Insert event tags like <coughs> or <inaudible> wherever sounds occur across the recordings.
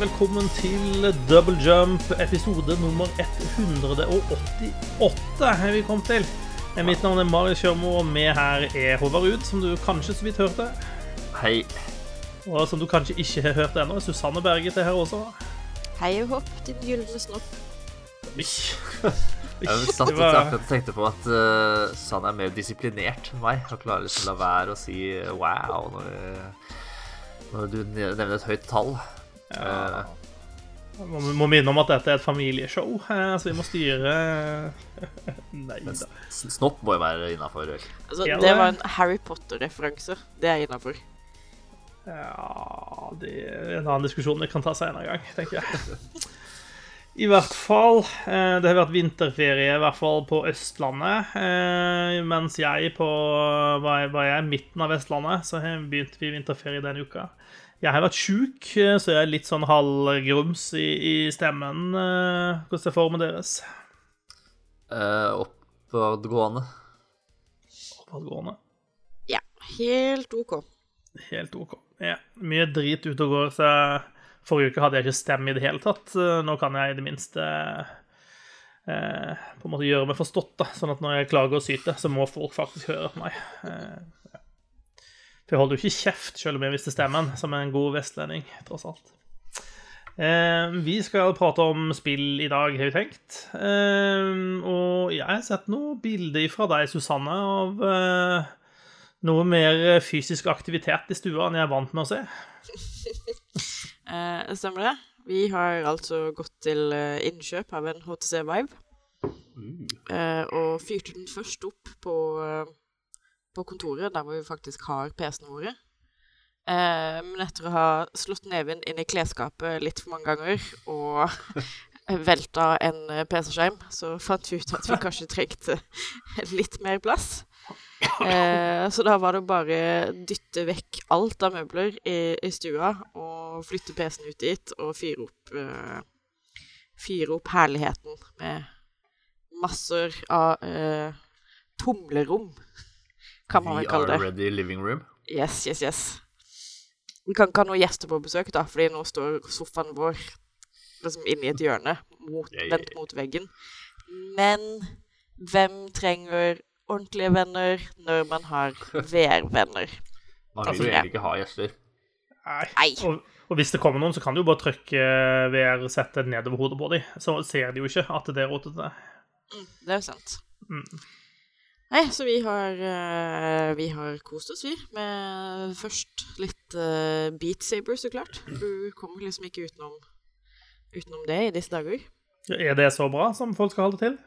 velkommen til Double Jump episode nummer 188 har vi kommet til. Mitt navn er Marius Kjørmo, og med her er Håvard Ruud, som du kanskje så vidt hørte. Hei. Og som du kanskje ikke har hørt ennå, Susanne Berget er her også. Hei og hopp, din gylne snopp. <laughs> Jeg satt Det og var- tenkte på at uh, Susanne er mer disiplinert enn meg og klarer liksom å la være å si eh, wow når, når du nevner et høyt tall. Eh, Må, må minne om at dette er et familieshow, eh, så vi må styre <laughs> Nei da. snopp må jo være innafor. Altså, det var en Harry Potter-referanse. Det er innafor. Ja Det er en annen diskusjon vi kan ta senere en gang, tenker jeg. I hvert fall. eh, Det har vært vinterferie, i hvert fall på Østlandet. eh, Mens jeg på var jeg, var jeg midten av Vestlandet, så begynte vi vinterferie denne uka. Jeg har vært sjuk, eh, så jeg er litt sånn halvgrums i, i stemmen. eh, Hvordan er formen deres? Uh, oppadgående. Oppadgående. Ja, helt OK. Helt OK. Ja, mye drit ute og går, så forrige uke hadde jeg ikke stemme i det hele tatt. Nå kan jeg i det minste eh, på en måte gjøre meg forstått, da. Sånn at når jeg klager og syter, så må folk faktisk høre på meg. Eh. For jeg holder jo ikke kjeft, selv om jeg visste stemmen, som en god vestlending, tross alt. Eh, vi skal prate om spill i dag, har vi tenkt. Eh, og jeg har sett noen bilder fra deg, Susanne, av eh, noe mer fysisk aktivitet i stua enn jeg er vant med å se. <laughs> Eh, stemmer det? Vi har altså gått til eh, innkjøp av en HTC Vive. Eh, og fyrte den først opp på, eh, på kontoret, der hvor vi faktisk har PC-ene våre. Eh, men etter å ha slått neven inn i klesskapet litt for mange ganger og <laughs> velta en eh, PC-skjerm, så fant vi ut at vi kanskje trengte <laughs> litt mer plass. Eh, så da var det bare dytte vekk alt av møbler i, i stua og flytte PC-en ut dit og fyre opp eh, Fyre opp herligheten med masser av eh, tomlerom, kan man vel kalle det. ready living room. Yes, yes, yes. Vi kan ikke ha noen gjester på besøk, da, fordi nå står sofaen vår liksom inni et hjørne, mot, vendt mot veggen. Men hvem trenger ordentlige venner når man har <laughs> VR-venner? Man vil jo egentlig ikke ha gjester. Nei. Og, og hvis det kommer noen, så kan du jo bare trykke VR-settet nedover hodet på dem. Så ser de jo ikke at det er rotete. Mm, det er jo sant. Mm. Nei, så vi har, eh, vi har kost oss, vi. Med først litt uh, Beat Saber, så klart. Du kommer liksom ikke utenom, utenom det i disse dager. Er det så bra som folk skal holde til?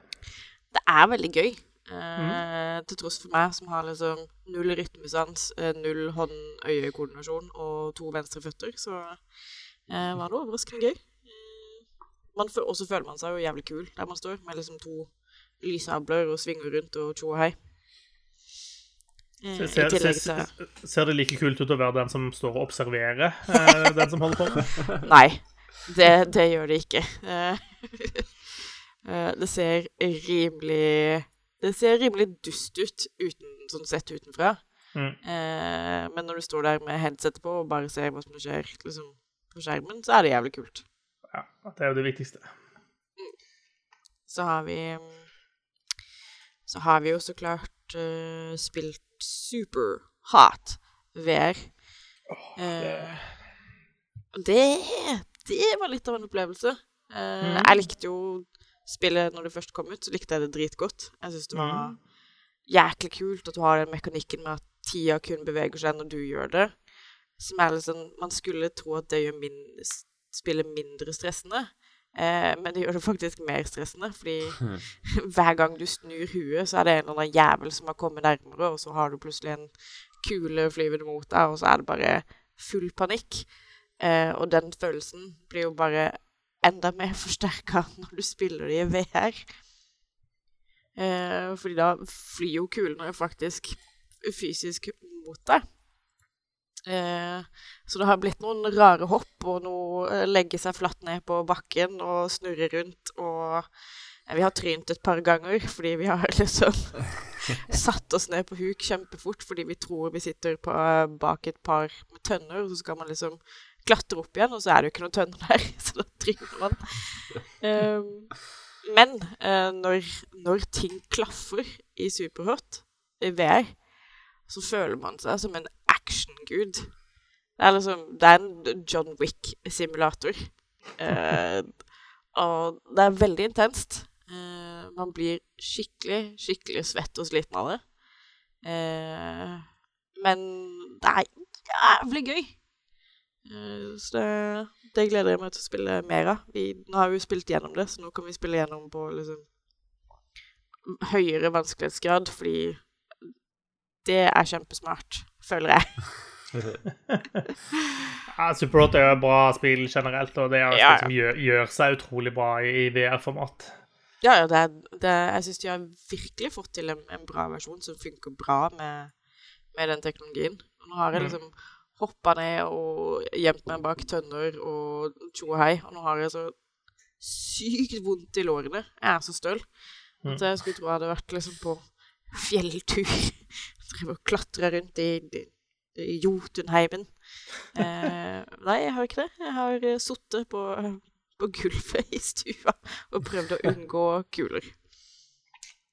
Det er veldig gøy. Mm. Til tross for meg som har liksom null rytmesans, eh, null hånd-øye-koordinasjon og to venstre føtter, så eh, var det overraskende gøy. Mm. Og så føler man seg jo jævlig kul der man står, med liksom to lysabler og svinger rundt og tjo og hei. Eh, Ser, ser, til ser det like kult ut å være den som står og observerer eh, <laughs> den som holder på? Nei, det, det gjør det ikke. Eh, <laughs> eh, det ser rimelig Det ser rimelig dust ut uten, sånn sett utenfra. Mm. Eh, men når du står der med headsetet på og bare ser hva som skjer liksom, på skjermen, så er det jævlig kult. Ja, det er jo det viktigste. Så har vi Så har vi jo så klart uh, spilt super hot VR. Oh, det, det var litt av en opplevelse. Uh, mm. Jeg likte jo spillet når det først kom ut, så likte jeg det dritgodt. Jeg syns det var Mhm. jæklig kult at du har den mekanikken med at tida kun beveger seg når du gjør det. Som er litt sånn Man skulle tro at det gjør min, spillet mindre stressende, eh, men det gjør det faktisk mer stressende, fordi <laughs> <laughs> hver gang du snur huet, så er det en eller annen jævel som har kommet nærmere, og så har du plutselig en kule flyvende mot deg, og så er det bare full panikk. Eh, og den følelsen blir jo bare enda mer <laughs> forsterka når du spiller det i VR. Eh, fordi da flyr jo kulene faktisk fysisk mot deg. Eh, så det har blitt noen rare hopp og noe eh, legge seg flatt ned på bakken og snurre rundt og eh, Vi har trynt et par ganger fordi vi har <laughs> liksom satt oss ned på huk kjempefort fordi vi tror vi sitter på, bak et par tønner, og så skal man liksom klatre opp igjen, og så er det jo ikke noen tønner der, <laughs> så da tryner man. Um, men når, når, ting klaffer i Superhot, i VR, så føler man seg som en actiongud. Det er liksom Det er en John Wick-simulator. Eh, og det er veldig intenst. Eh, man blir skikkelig, skikkelig svett og sliten av det. Eh, men det er jævlig gøy. så det, det, gleder jeg meg til å spille mer av. Vi, nå har vi jo spilt gjennom det, så nå kan vi spille gjennom på liksom høyere vanskelighetsgrad, fordi det er kjempesmart, føler jeg. <laughs> ja, Superhot er jo et bra spill generelt, og det er et ja, spill som gjør, gjør, seg utrolig bra i VR-format. Ja, ja, det, det, jeg syns de har virkelig fått til en, en, bra versjon som funker bra med, med den teknologien. Nå har jeg mm. liksom mm. hoppa ned og gjemt meg bak tønner og tjo og hei, og nå har jeg så sykt vondt i lårene. Jeg er så støl. Mm. At jeg skulle tro jeg hadde vært liksom på fjelltur. <laughs> Driver og klatrer rundt i, i Jotunheimen. Eh, nei, jeg har ikke det. Jeg har uh, sittet på, på, gulvet i stua og prøvd å unngå kuler.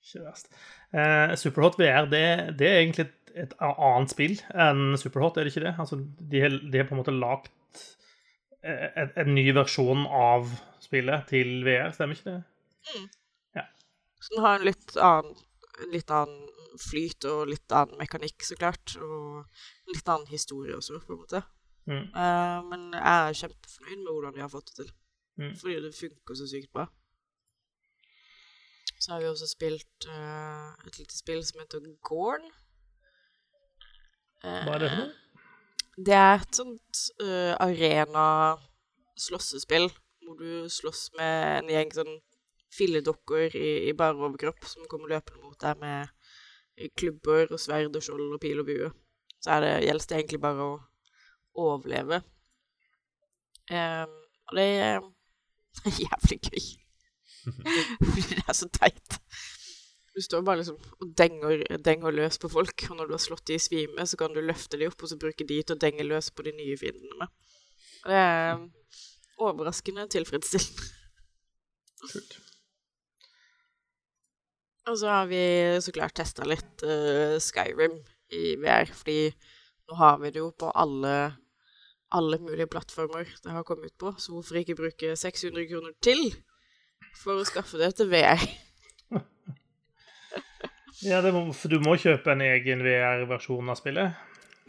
Ikke verst. Eh, Superhot VR, det, det, er egentlig et, et, annet spill enn Superhot, er det ikke det? Altså, de, har, de har på en måte lagd en, en, ny versjon av spillet til VR, stemmer ikke det? Mm. Ja. Så den har en litt annen, litt annen flyt og litt annen mekanikk, så klart. Og litt annen historie også, på en måte. Mm. Uh, men jeg er kjempefornøyd med hvordan de har fått det til. Mm. Fordi det funker så sykt bra. Så har vi også spilt uh, et lite spill som heter Gorn. Uh, Hva er det for noe? Det er et sånt arena slåssespill hvor du slåss med en gjeng sånn filledokker i, i bare overkropp som kommer løpende mot deg med klubber og sverd og skjold og pil og bue. Så er det, gjelder det egentlig bare å overleve. Um, og det er <laughs> jævlig gøy. Fordi det er så teit. Du står bare liksom og denger, denger, løs på folk, og når du har slått de i svime, så kan du løfte de opp og så bruke de til å denge løs på de nye fiendene med. Det er overraskende tilfredsstillende. Kult. Og så har vi så klart testa litt uh, Skyrim i VR, fordi nå har vi det jo på alle, alle mulige plattformer det har kommet ut på, så hvorfor ikke bruke 600 kroner til for å skaffe det til VR? <laughs> ja, må, for du må kjøpe en egen VR-versjon av spillet?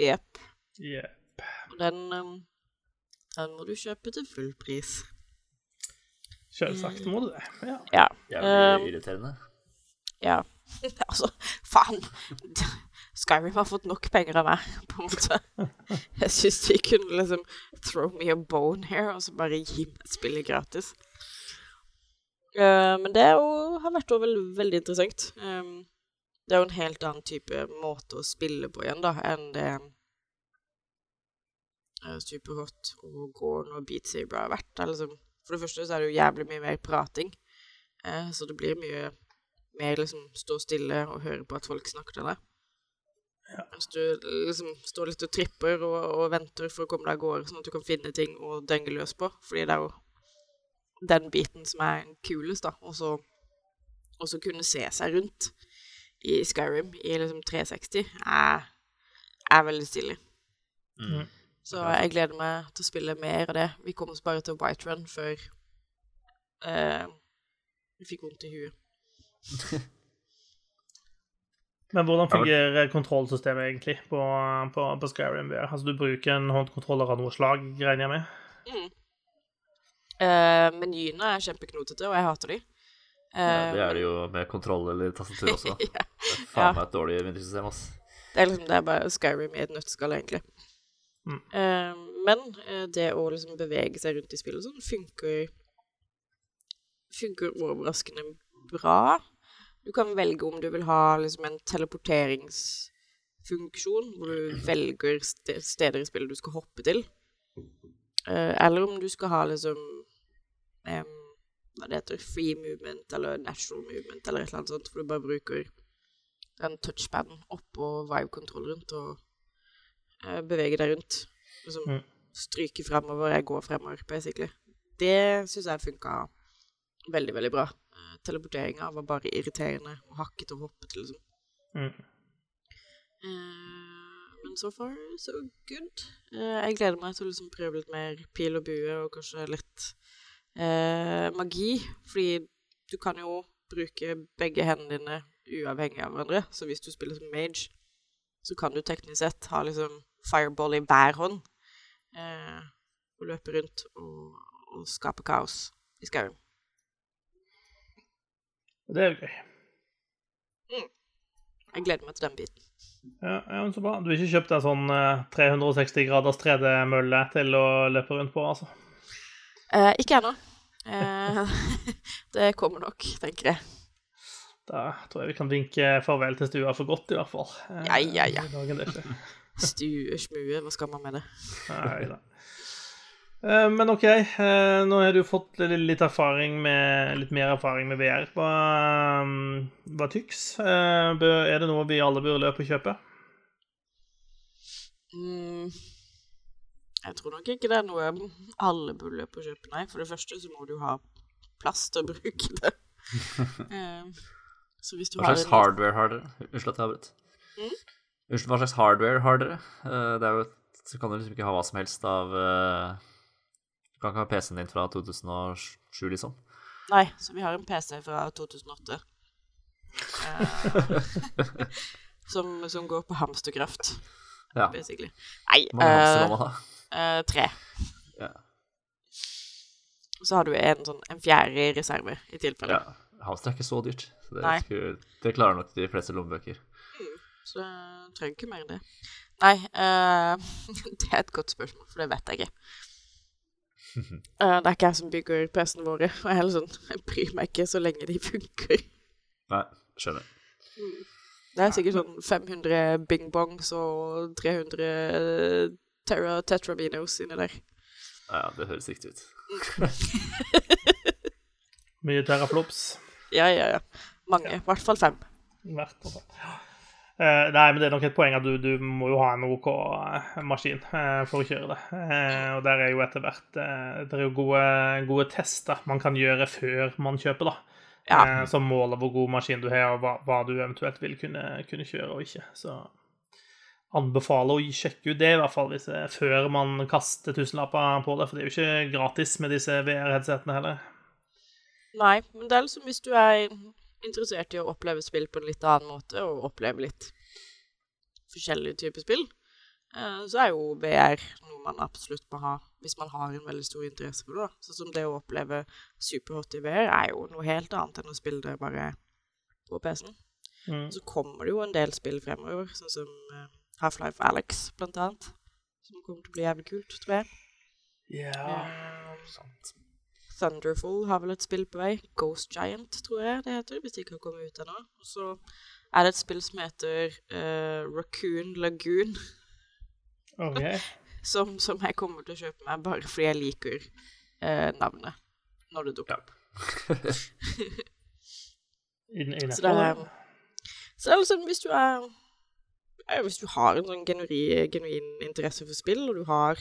Jepp. Yep. Og den, um, den må du kjøpe til full pris. Selvsagt må du det. Ja. ja. Jævlig um, irriterende. Ja. <laughs> altså, faen. Skyrim har fått nok penger av meg, på en måte. Jeg syns de kunne liksom throw me a bone here, og så bare gi meg spillet gratis. Uh, men det jo, har vært vel, veldig, interessant. Um, det er jo en helt annen type måte å spille på igjen, da, enn det uh, Superhot og Gorn og Beat Saber har vært. Liksom, for det første så er det jo jævlig mye mer prating, uh, så det blir mye mer liksom stå stille og høre på at folk snakker til deg. Ja. Hvis du liksom står litt og tripper og, og, venter for å komme deg av gårde, sånn at du kan finne ting å denge løs på, fordi det er jo den biten som er kulest, da. Og så kunne se seg rundt i Skyrim i liksom 360 er, er veldig stilig. Mm. Så jeg gleder meg til å spille mer av det. Vi kom oss bare til White Run før eh, vi fikk vondt i huet. <laughs> Men hvordan fungerer kontrollsystemet egentlig på, på, på Skyrim VR? Altså, du bruker en håndkontroller av noe slag, regner jeg med? Mm. Uh, menyene er kjempeknotete, og jeg hater de. Uh, ja, det er det jo med kontroll eller tastatur <laughs> også. ja. Det er faen meg et dårlig vintersystem, ass. Det er liksom, det er bare Skyrim i et nøtteskall, egentlig. Mm. Uh, men det å liksom bevege seg rundt i spillet sånn funker funker overraskende bra. Du kan velge om du vil ha liksom, en teleporteringsfunksjon, hvor du velger steder i spillet du skal hoppe til. Uh, eller om du skal ha liksom um, Hva det heter Free movement eller natural movement eller et eller annet sånt, hvor du bare bruker den touchpaden oppå vibe-kontrolleren til å uh, bevege deg rundt. Liksom, mm. stryker fremover, jeg går fremover, basically. Det syns jeg funka veldig, veldig bra. Eh, Teleporteringa var bare irriterende og hakket og hoppet, liksom. Mm. Uh, men so far, so good. Uh, jeg gleder meg til å liksom prøve litt mer pil og bue, og kanskje litt uh, magi. Fordi du kan jo bruke begge hendene dine uavhengig av hverandre. Så hvis du spiller som mage, så kan du teknisk sett ha liksom fireball i hver hånd. Og løpe rundt og, og skape kaos i skauen. Det er jo gøy. Jeg gleder meg til den biten. Ja, ja, men Så bra. Du har ikke kjøpt deg sånn eh, 360 graders 3D-mølle til å løpe rundt på, altså? Eh, ikke ennå. Eh, <laughs> det kommer nok, tenker jeg. Da tror jeg vi kan vinke farvel til stua for godt, i hvert fall. Eh, Ja, ja, ja. <laughs> Stue, smue, hva skal man med det? Nei da. Eh, Men OK, eh, nå har du fått litt erfaring med, litt mer erfaring med VR. Hva, mm, hva tyks? Eh, Er det noe vi alle bør løpe og kjøpe? Mm, jeg tror nok ikke det er noe alle burde løpe og kjøpe, nei. For det første så må du ha plass til å bruke det. <laughs> Eh, så hvis du Hva slags har hardware har dere? Unnskyld at jeg avbrøt. Mm? Hva slags hardware har dere? Eh, Det er jo så kan du liksom ikke ha hva som helst av eh, kan ikke ha PC-en din fra 2007, liksom. Nei, så vi har en PC fra 2008. Eh, <laughs> som, som går på hamsterkraft, Ja. basically. Nei, ha? eh, tre. Ja. Så har du en, sånn, en fjerde i reserve, i tilfelle. ja. Hamster er ikke så dyrt. Så det, skulle, det klarer nok de fleste lommebøker. Så jeg trenger ikke mer enn det. Nei, <laughs> det er et godt spørsmål, for det vet jeg ikke. <laughs> Eh, det er ikke jeg som bygger PC-ene våre, og jeg, heller sånn, jeg bryr meg ikke så lenge de funker. Nei, skjønner. Det er sikkert sånn 500 bing-bongs og 300 terra tetrabinos inni der. Ja, det høres riktig ut. <laughs> Mye terraflops. Ja, ja, ja. Mange. I hvert fall fem. Hvert fall. Eh, nei, men det er nok et poeng at du, du må jo ha en OK eh, maskin uh, for å kjøre det. Uh, og der er jo etter hvert Det er jo gode, gode tester man kan gjøre før man kjøper, da. Ja. Som måler hvor god maskin du har, og hva, hva du eventuelt vil kunne, kunne kjøre og ikke. Så anbefaler å sjekke ut det, i hvert fall hvis, før man kaster tusenlapper på det. For det er jo ikke gratis med disse VR-headsetene heller. Nei, men det er liksom hvis du er interessert i å oppleve spill på en litt annen måte, og oppleve litt forskjellige typer spill, eh, så er jo VR noe man absolutt må ha hvis man har en veldig stor interesse for det. Sånn som det å oppleve superhot i VR er jo noe helt annet enn å spille det bare på PC-en. Mm. Så kommer det jo en del spill fremover, sånn som eh, Half-Life Alex, blant annet. Som kommer til å bli jævlig kult, tror jeg. Ja. Eh, Thunderful har vel et spill på vei. Ghost Giant, tror jeg det heter, hvis det ikke har kommet ut ennå. Og så er det et spill som heter uh, Raccoon Lagoon, Okay. <laughs> som, som jeg kommer til å kjøpe meg bare fordi jeg liker uh, navnet når det dukker opp. <laughs> Så det er, så det er liksom, hvis du er Hvis du har en sånn genuin, genuin interesse for spill, og du har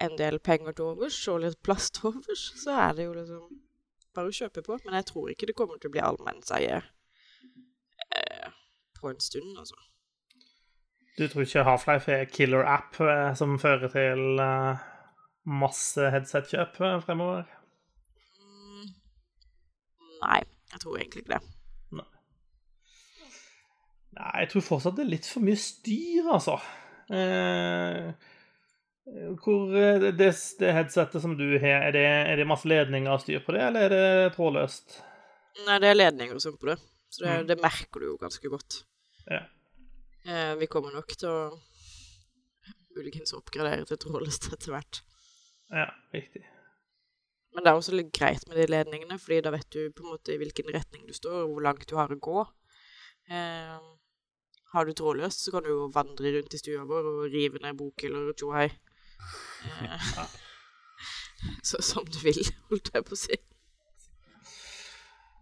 en del penger til overs og litt plass til overs, så er det jo liksom bare å kjøpe på. Men jeg tror ikke det kommer til å bli allmennseie eh, på en stund, altså. Du tror ikke Half-Life er killer app eh, som fører til eh, masse headset-kjøp eh, fremover? Mm, nei, jeg tror egentlig ikke det. Nei, jeg tror fortsatt det er litt for mye styr, altså. Eh, hvor eh, det, det headsetet som du har, er det, er det masse ledninger og styr på det, eller er det trådløst? Nei, det er ledninger og sånn på det, så det, Mm. det merker du jo ganske godt. Ja. Eh, vi kommer nok til å muligens oppgradere til trådløst etter hvert. Ja, riktig. Men det er også litt greit med de ledningene, fordi da vet du på en måte i hvilken retning du står, og hvor langt du har å gå. Eh, har du trådløst, så kan du jo vandre rundt i stua vår og rive ned bokhyller og tjohei. <laughs> Så som du vil, holdt jeg på å si.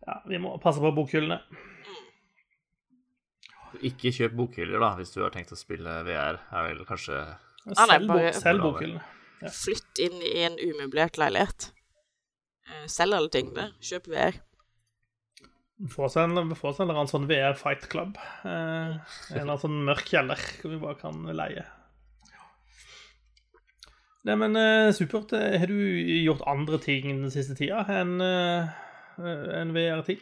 Ja, vi må passe på bokhyllene. Ikke kjøp bokhyller, da, hvis du har tenkt å spille VR. er vel kanskje nei, Selg, bare- bok, selg bokhyllen. Flytt inn i en umøblert leilighet. Eh, Selg alle tingene. Kjøp VR. Få oss en, få oss en eller annen sånn VR Fight Club. Eh, en eller annen sånn mørk kjeller hvor vi bare kan leie. Nei, men uh, supert. Eh, Har du gjort andre ting den siste tida enn uh, en VR-ting?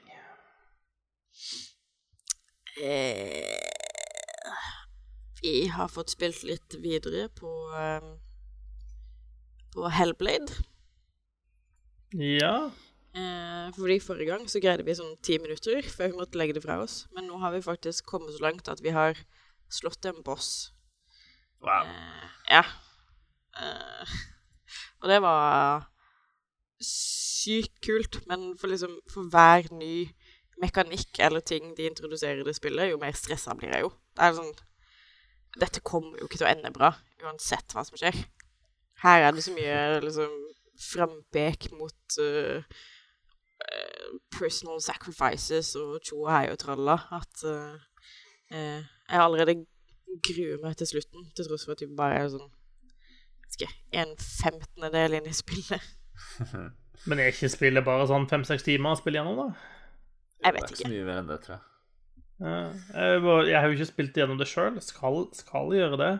Eh, vi har fått spilt litt videre på uh, på Hellblade. Ja. Eh, fordi forrige gang så greide vi sånn ti minutter før vi måtte legge det fra oss. Men nå har vi faktisk kommet så langt at vi har slått en boss. Wow. Eh, ja. Eh, og det var sykt kult, men for liksom for hver ny mekanikk eller ting de introduserer i det spillet, jo mer stressa blir jeg jo. Det er sånn Dette kommer jo ikke til å ende bra, uansett hva som skjer. Her er det så mye liksom frampek mot eh, personal sacrifices og tjo og hei og tralla at uh, jeg allerede gruer meg til slutten, til tross for at vi bare er sånn ikke, en femtendedel inn i spillet. <laughs> Men er ikke spillet bare sånn fem-seks timer å spille gjennom, da? Jeg Det vet er ikke så mye mer enn det, tror jeg. Eh, jeg, jeg har jo ikke spilt gjennom det sjøl. Skal, skal gjøre det.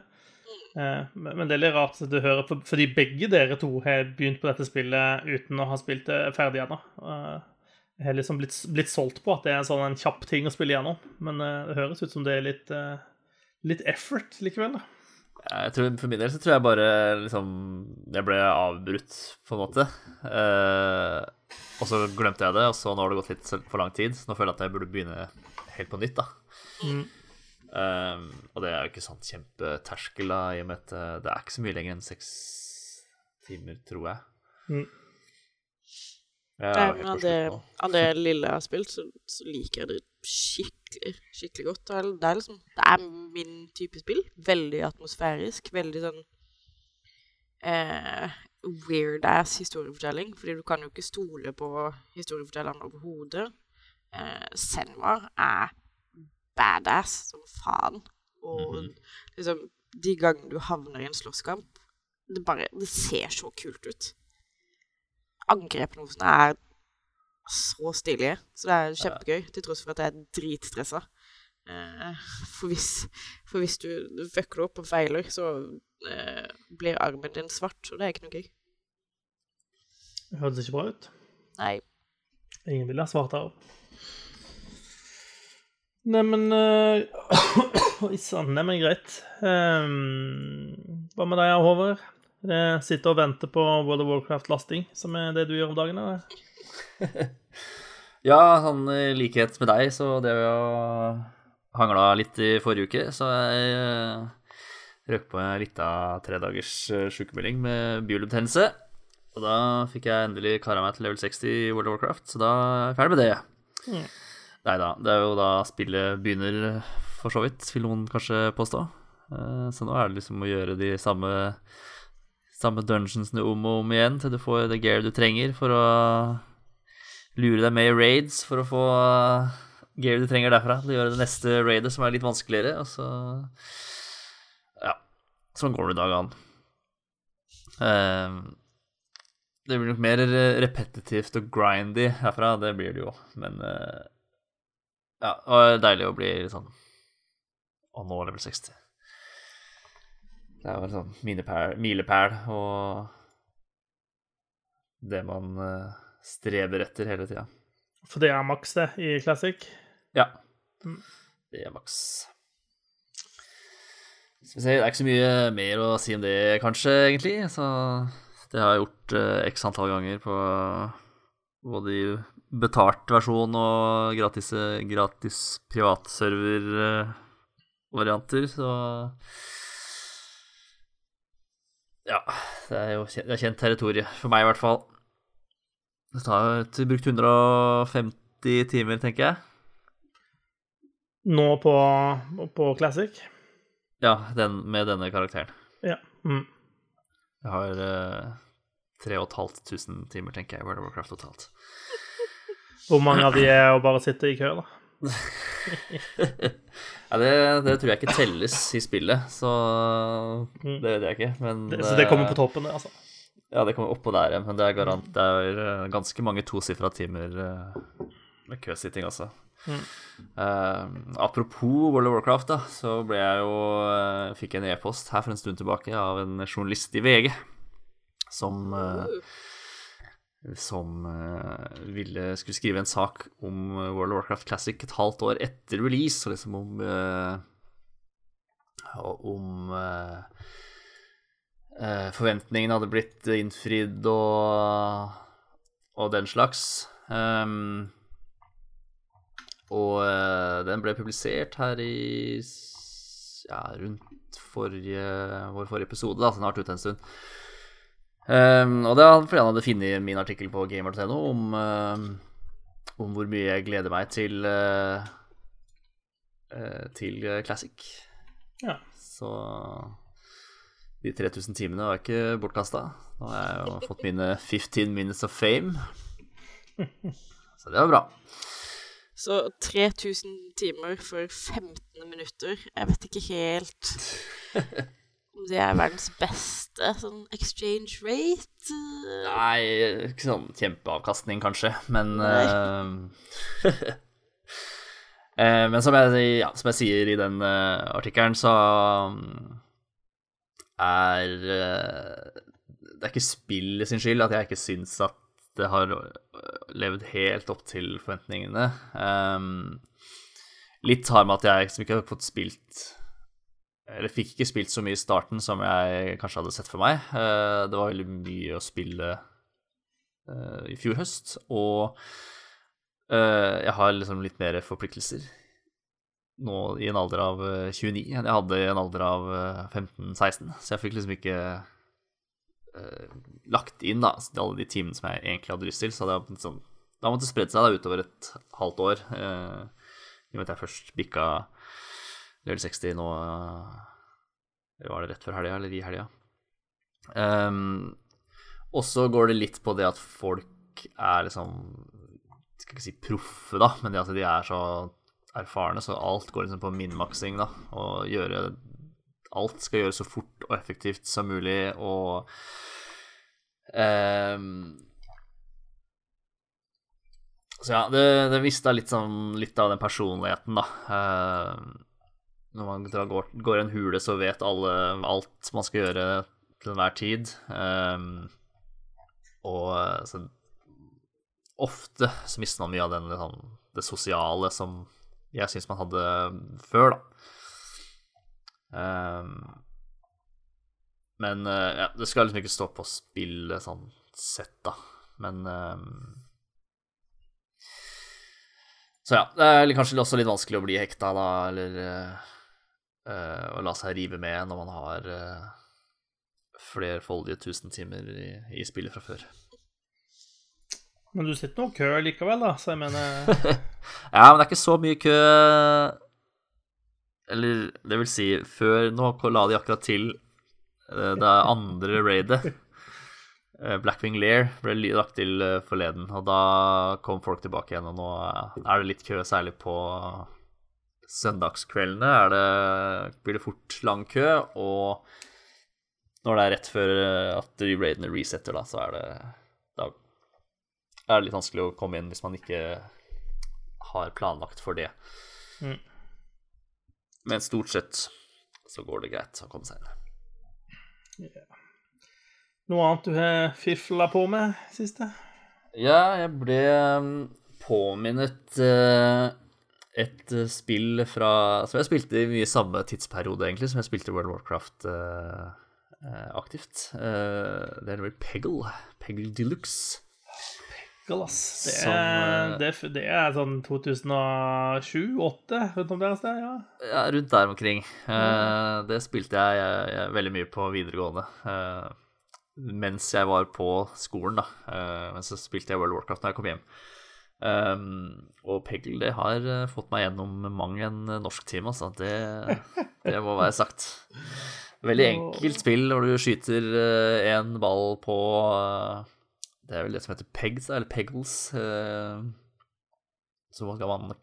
Eh, men det er litt rart at du hører for- Fordi begge dere to har begynt på dette spillet uten å ha spilt det ferdig ennå. Eh, jeg har liksom blitt, blitt solgt på at det er en sånn en kjapp ting å spille gjennom. Men eh, det høres ut som det er litt, litt effort likevel. da. Jeg tror, for min del så tror jeg bare liksom Jeg ble avbrutt, på en måte. Eh, og så glemte jeg det, og så nå har det gått litt for lang tid. Så nå føler jeg at jeg burde begynne helt på nytt, da. Mm. Eh, og det er jo ikke sånn kjempeterskel, da, i og med at eh, det er ikke så mye lenger enn seks timer, tror jeg. Mm. Jeg er Nei, men av det, av det lille jeg har spilt, så, så liker jeg det skikkelig, skikkelig godt. Det er, liksom Det er min type spill. Veldig atmosfærisk. Veldig sånn eh, weird-ass historiefortelling. Fordi du kan jo ikke stole på historiefortelleren overhodet. Eh, Senwa er badass som faen. Og Mhm. liksom De gangene du havner i en slåsskamp det, bare, det ser så kult ut. Angrepene hos henne er så stilige. Så det er kjempegøy, til tross for at jeg er dritstressa. Eh, for, hvis, for hvis du fucker opp og feiler, så eh, blir armen din svart, og det er ikke noe gøy. Det høres ikke bra ut. Nei. Ingen vil ha svart av. Neimen uh, Oi <coughs> sann, neimen greit. Um, hva med deg, Håvard? Sitter og venter på World of Warcraft-lasting, som er det du gjør om dagen? eller? <laughs> Ja, sånn i likhet med deg, så det å hangla litt i forrige uke, så jeg eh, røk på en lita tredagers sjukemelding sykemelding med biolubtennelse. Og da fikk jeg endelig kara meg til level 60 i World of Warcraft, så da er jeg ferdig med det. Mm. Nei da, det er jo da spillet begynner, for så vidt, vil noen kanskje påstå. Eh, Så nå er det liksom å gjøre de samme, samme dungeonsene om og om igjen til du får det gear du trenger for å lure deg med i raids for å få uh, gear du trenger derfra til å gjøre det neste raidet, som er litt vanskeligere, og så Ja. Sånn går det i dag an. Eh, det blir nok mer repetitivt og grindy herfra, det blir det jo, men uh, Ja, og det er deilig å bli litt sånn Og nå level 60. Det er vel sånn milepæl og det man eh, streber etter hele tida. For det er maks, det, i Classic. Ja. Mm. Det er maks. Skal vi se, det er ikke så mye mer å si om det, kanskje, egentlig. Så det har jeg gjort eh, x antall ganger på både i betalt versjon og gratis, gratis privatserver-varianter, så Ja, det er jo kjent, det er kjent territorium, for meg i hvert fall. Det har jo brukt 150 timer, tenker jeg. Nå på, på Classic. Ja, den, med denne karakteren. Ja. Mm. Jeg har uh, 3500 timer, tenker jeg, i World of Warcraft totalt. <laughs> Hvor mange av de er å bare sitte i kø, da? <laughs> ja, det, det, tror jeg ikke telles i spillet, så det vet jeg ikke. Men, det, så det kommer på toppen, det, altså? Ja, det kommer oppå der, men det er garant Det er eh, ganske mange tosifra timer eh, med køsitting, altså. Mm. Uh, apropos World of Warcraft, da, så ble jeg jo uh, fikk en e-post her for en stund tilbake av en journalist i VG som uh, som ville skulle skrive en sak om World of Warcraft Classic et halvt år etter release, og liksom om om forventningene hadde blitt innfridd og, og den slags. Um, og uh, den ble publisert her i ja, rundt forrige, vår forrige episode, da, så den har vært ute en stund. Um, og det var fordi han hadde funnet min artikkel på gamer.no om, uh, om hvor mye jeg gleder meg til uh, til Classic. Ja. Så de 3000 timene var ikke bortkasta. Nå har jeg jo fått mine 15 minutes of fame. Så det var bra. Så 3000 timer for 15 minutter Jeg vet ikke helt om det er verdens beste sånn exchange rate. Nei, ikke sånn kjempeavkastning, kanskje, men uh, <laughs> Men som jeg, ja, som jeg, sier i den uh, artikkelen, så um, er uh, Det er ikke spillet sin skyld at jeg ikke syns at det har øh, levd helt opp til forventningene. Um, litt har med at jeg liksom ikke har fått spilt Eller fikk ikke spilt så mye i starten som jeg kanskje hadde sett for meg. Uh, det var veldig mye å spille uh, i fjor høst, og uh, jeg har liksom litt mer forpliktelser nå i en alder av 29 enn jeg hadde i en alder av 15-16, så jeg fikk liksom ikke uh, lagt inn da, alle de timene som jeg egentlig hadde lyst til. Så det sånn, da måtte spredd seg da, utover et halvt år. Uh, I og med at jeg først bikka level 60 nå Eller var det rett før helga, eller i helga? Um, og så går det litt på det at folk er liksom Skal ikke si proffe, da, men det at de er så erfarne, så alt går liksom på minmaksing, da. Og gjøre Alt skal gjøres så fort og effektivt som mulig, og Um, så ja, det, det mista litt, sånn, litt av den personligheten, da. Eh, når man går, går, en hule, så vet alle alt man skal gjøre til enhver tid. Eh, og så ofte så mister man mye av den, liksom, det sosiale som jeg syns man hadde før, da. Um, men uh, ja, det skal liksom ikke stå på spillet sånn sett, da. Men um... Så ja, det er kanskje også litt vanskelig å bli hekta, da, eller uh, uh, å la seg rive med når man har flerfoldige tusen timer i, i, spillet fra før. Men du sitter nå kø likevel, da, så jeg mener <laughs> Ja, men det er ikke så mye kø Eller det vil si, før Nå la de akkurat til Eh, det andre raidet, eh, Blackwing Lair, ble lagt til eh, forleden. Og da kom folk tilbake igjen, og nå er det litt kø, særlig på søndagskveldene er det, blir det fort lang kø. Og når det er rett før at raidene resetter, da, så er det er det litt vanskelig å komme inn hvis man ikke har planlagt for det. Mm. Men stort sett så går det greit å komme seg inn. Yeah. Noe annet du har fifla på med siste? Ja, jeg ble um, påminnet uh, et uh, spill fra Som jeg spilte i mye samme tidsperiode, egentlig, som jeg spilte World of Warcraft uh, aktivt. det er vel Peggle. Peggle Deluxe. Ass. Det som, det, det er sånn 2007-2008, rundt om der et sted? Ja. ja, rundt der omkring. Mm. det spilte jeg, jeg, jeg, veldig mye på videregående. Uh, mens jeg var på skolen, da. Men så spilte jeg World of Warcraft når jeg kom hjem. Um, og Peggle det har fått meg gjennom mang en norsktime, altså. Det, <laughs> det må være sagt. Veldig enkelt spill hvor du skyter én ball på Det er vel det som heter pegs, eller peggles. Så skal man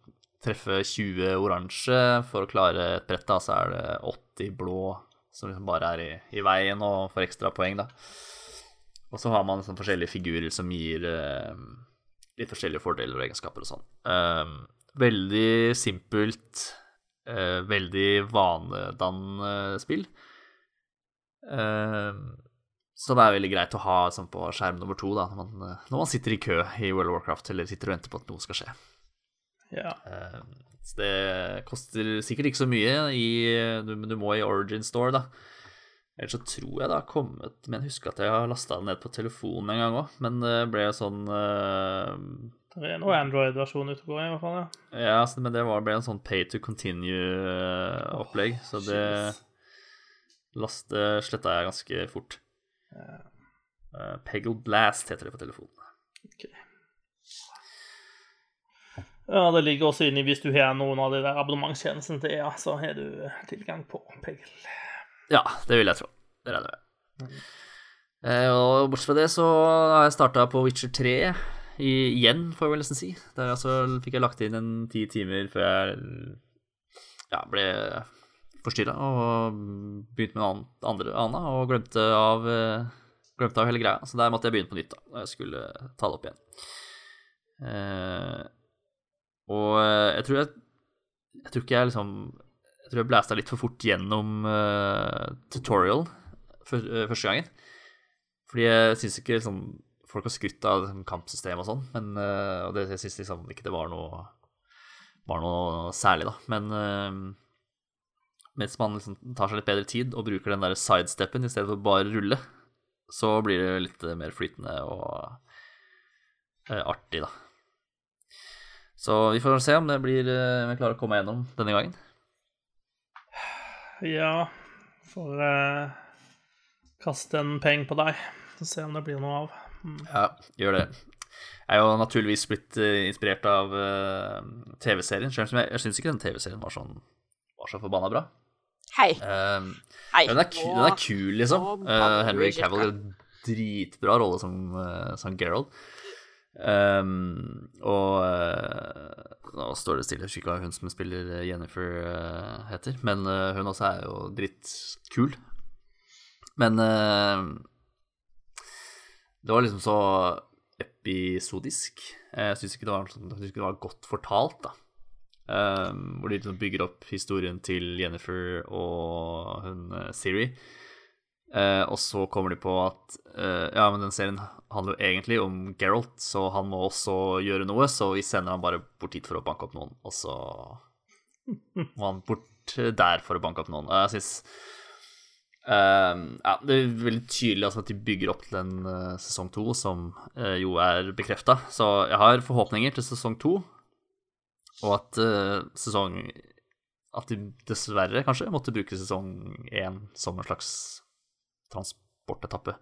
treffe 20 oransje for å klare et brett, da, så er det 80 blå som liksom bare er i, i veien og får ekstra poeng, da. Og så har man sånn forskjellige figurer som gir eh, litt forskjellige fordeler og egenskaper og sånn. Eh, veldig simpelt, eh, veldig vanedannende spill. Eh, det er veldig greit å ha sånn, på skjerm nummer to da, når man, eh, når man sitter i kø i World of Warcraft eller sitter og venter på at noe skal skje. Ja. Eh, så det koster sikkert ikke så mye, i, men du må i Origin Store, da. Ellers så tror jeg det har kommet Men jeg husker at jeg har lasta det ned på telefonen en gang òg, men det ble sånn eh, Det er noe Android-versjon ute og går, i hvert fall. ja. Ja, så- men det var, ble en sånn pay to continue-opplegg, så det laste sletta jeg ganske fort. Uh, Peggle Blast heter det på telefonen. Ok. Ja, det ligger også inni hvis du har noen av de der abonnementstjenestene til EA, så har du tilgang på Peggle. Ja, det vil jeg tro. Det regner jeg med. Eh, og bortsett fra det så har jeg starta på Witcher 3 i, igjen, får jeg vel nesten si. Der altså fikk jeg lagt inn en ti timer før jeg ja, ble forstyrra og begynte med noe annet- andre Ana og glemte av, eh, glemte av hele greia. Så der måtte jeg begynne på nytt da, da jeg skulle ta det opp igjen. Eh, og eh, jeg tror jeg Jeg tror ikke jeg liksom Jeg tror jeg blæsta litt for fort gjennom eh, tutorial for, eh, første gangen. Fordi jeg syns ikke liksom, folk har skrytt av liksom, kampsystem og sånn, men Og det, jeg syns liksom ikke det var noe var noe særlig, da. Men mens man liksom tar seg litt bedre tid og bruker den der sidesteppen i stedet for bare rulle, så blir det litt eh, mer flytende og eh, artig, da. Så vi får se om det blir eh, om jeg klarer å komme gjennom denne gangen. Ja, får eh, kaste en peng på deg og se om det blir noe av. Mm. Ja, gjør det. Jeg er jo naturligvis blitt inspirert av uh, TV-serien, selv om jeg, jeg syns ikke den TV-serien var, sånn, var så forbanna bra. Hei. Eh, Hei. den, er ku, den er kul, liksom. Eh, Henry. Cavill gjør dritbra rolle som, uh, som Gerald. Um, og uh, nå står det stille, jeg husker ikke hva hun som spiller Jennifer uh, heter, men hun også er jo drittkul. Men det var liksom så episodisk. Jeg syns ikke, sånn- ikke det var godt fortalt, da. Um, hvor de liksom bygger opp historien til Jennifer og hun eh, Siri. Uh, og så kommer de på at uh, ja, men den serien handler jo egentlig om Geralt, så han må også gjøre noe, så vi sender han bare bort hit for å banke opp noen, og så må han bort der for å banke opp noen. Og jeg syns ja, det er veldig tydelig altså, at de bygger opp til en sesong to, som jo er bekrefta. Så jeg har forhåpninger til sesong to, og at uh, sesong At de dessverre kanskje måtte bruke sesong én som en slags transportetappe.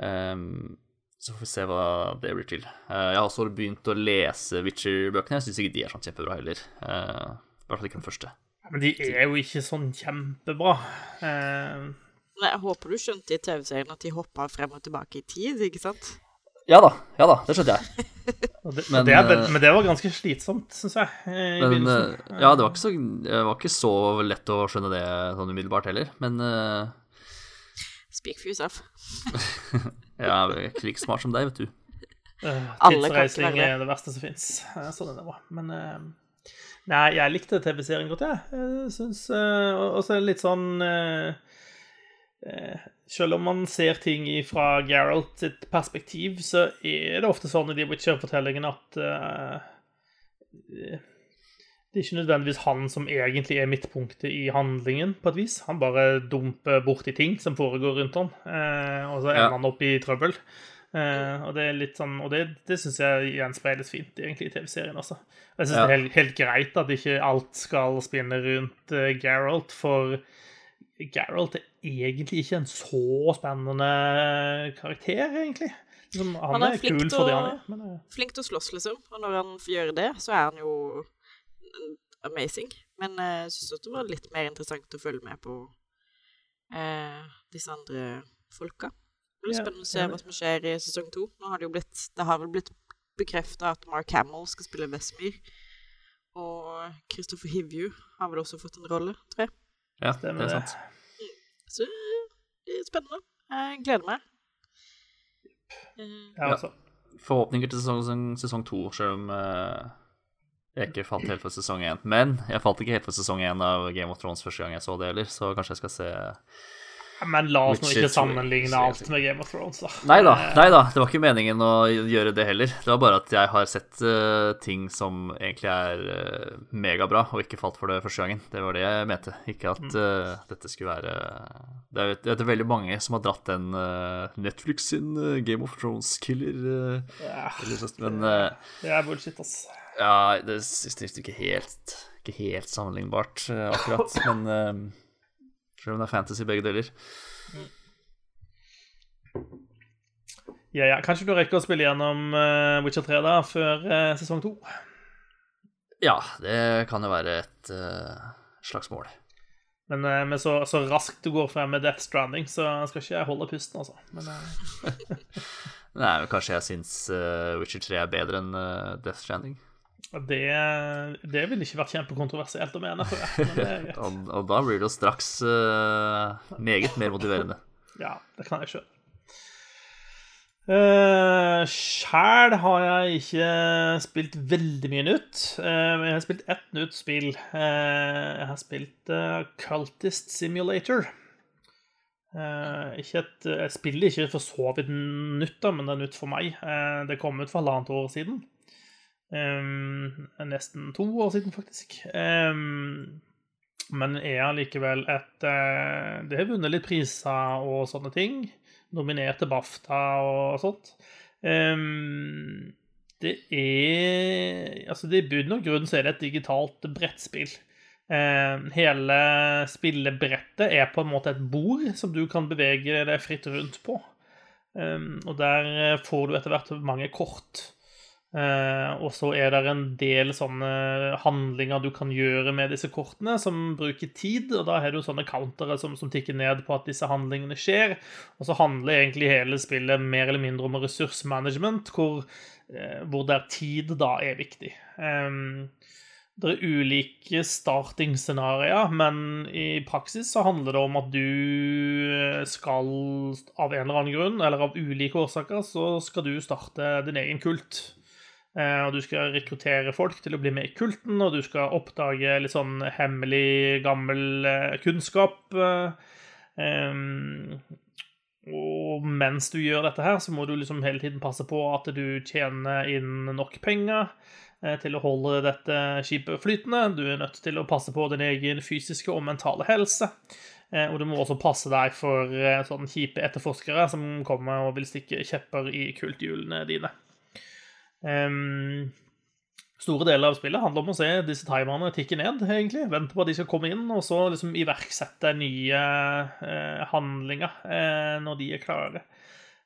Um, så får vi se hva det blir til. Uh, jeg har også begynt å lese Witcher-bøkene. Jeg syns ikke de er sånn kjempebra heller. Uh, I hvert fall ikke den første. Men de er jo ikke sånn kjempebra. Uh... Nei, Jeg håper du skjønte i TV-serien at de hoppa frem og tilbake i tid, ikke sant? Ja da, ja da, det skjønte jeg. det, Men, det er, eh, men det var ganske slitsomt, syns jeg. I Men eh, ja, det var, ikke så, det var ikke så lett å skjønne det sånn umiddelbart heller. Men uh... Speak for yourself. <laughs> jeg er ikke like smart som deg, vet du. Ikke Tidsreising er det verste som fins. Sånn er det bare. Men uh, Nei, jeg likte TV-serien godt, jeg. jeg synes, eh, og så er det litt sånn eh, Selv om man ser ting fra Geralt sitt perspektiv, så er det ofte sånn i de Witcher-fortellingene at uh, det er ikke nødvendigvis han som egentlig er midtpunktet i handlingen, på et vis. Han bare dumper borti ting som foregår rundt han, eh, og så ender Ja. han opp i trøbbel. Eh, og det er litt sånn, og det, det syns jeg gjenspeiles fint egentlig i TV-serien også. Og Jeg syns Ja. det er helt, helt greit at ikke alt skal spinne rundt uh, Geralt, for Geralt er egentlig ikke en så spennende karakter, egentlig. Liksom, han, Han er er, flink kul til for det å- han er. Men, eh, Flink til å slåss, liksom. Og når han får gjøre det, så er han jo amazing. Men jeg jeg syns det var litt mer interessant å følge med på uh, disse andre folka. Det blir spennende å se hva som skjer i sesong to. Nå har det jo blitt Det har vel blitt bekrefta at Mark Hamill skal spille Vesmir. Og Christopher Hivju har vel også fått en rolle, tror jeg. Ja, det er sant. Så det er spennende. Jeg gleder meg. Eh, Ja, altså. Forhåpninger til sesong, sesong to, selv om eh, jeg ikke falt helt for sesong én. Men jeg falt ikke helt for sesong én av Game of Thrones første gang jeg så det heller, så kanskje jeg skal se Men la oss nå ikke sammenligne alt med Game of Thrones, da. Nei da, Eh, nei da, det var ikke meningen å gjøre det heller. Det var bare at jeg har sett uh, ting som egentlig er uh, megabra, og ikke falt for det første gangen. Det var det jeg mente. Ikke at uh, dette skulle være Det er, det er veldig mange som har dratt den eh, Netflix sin eh, Game of Thrones-killer uh, Ja, Men eh, det er bullshit, ass. ja, det er ikke helt, ikke helt sammenlignbart, eh, akkurat. <laughs> Men eh, selv om det er fantasy begge deler. Ja, ja. Kanskje du rekker å spille gjennom eh, Witcher 3 da, før eh, sesong 2? Ja, det kan jo være et uh, slags mål. Men med så, så raskt du går frem med Death Stranding, så skal ikke jeg holde pusten, altså. Men uh... <laughs> Nei, men kanskje jeg syns uh, Witcher 3 er bedre enn Death Stranding. Det, det ville ikke vært kjempekontroversielt å mene. Men. <laughs> Og, og da blir det jo straks uh, meget mer motiverende. <laughs> Ja, det kan jeg skjønne. Uh, Sjæl har jeg ikke spilt veldig mye nytt. Uh, men jeg har spilt ett nytt spill. Uh, jeg har spilt uh, Cultist Simulator. Ikke et, jeg spiller ikke for så vidt nytt, da, men det er nytt for meg. Det kom ut for halvannet år siden. Eh, nesten to år siden, faktisk. Um, men er allikevel et uh, Det har vunnet litt priser og sånne ting. Nominert til BAFTA og sånt. Um, det er Altså, i bunn og grunn så er det et digitalt brettspill. Ehm, hele spillebrettet er på en måte et bord som du kan bevege deg fritt rundt på. Um, og der eh, får du etter hvert mange kort. Eh, og så er det en del sånne handlinger du kan gjøre med disse kortene, som bruker tid. Og da har du sånne countere som, som tikker ned på at disse handlingene skjer. Og så handler egentlig hele spillet mer eller mindre om ressursmanagement, hvor, uh, hvor der tid da er viktig. Um, det er ulike starting-scenarioer, men i praksis så handler det om at du skal, av en eller annen grunn, eller av ulike årsaker, så skal du starte din egen kult. Eh, Og du skal rekruttere folk til å bli med i kulten, og du skal oppdage litt sånn hemmelig, gammel eh, kunnskap. eh, Og mens du gjør dette her, så må du liksom hele tiden passe på at du tjener inn nok penger til å holde dette skipet flytende. Du er nødt til å passe på din egen fysiske og mentale helse. Og du må også passe deg for sånn kjipe etterforskere som kommer og vil stikke kjepper i kulthjulene dine. Em, store deler av spillet handler om å se disse timerne tikke ned, egentlig. Vente på at de skal komme inn, og så liksom iverksette nye uh, handlinger uh, når de er klare.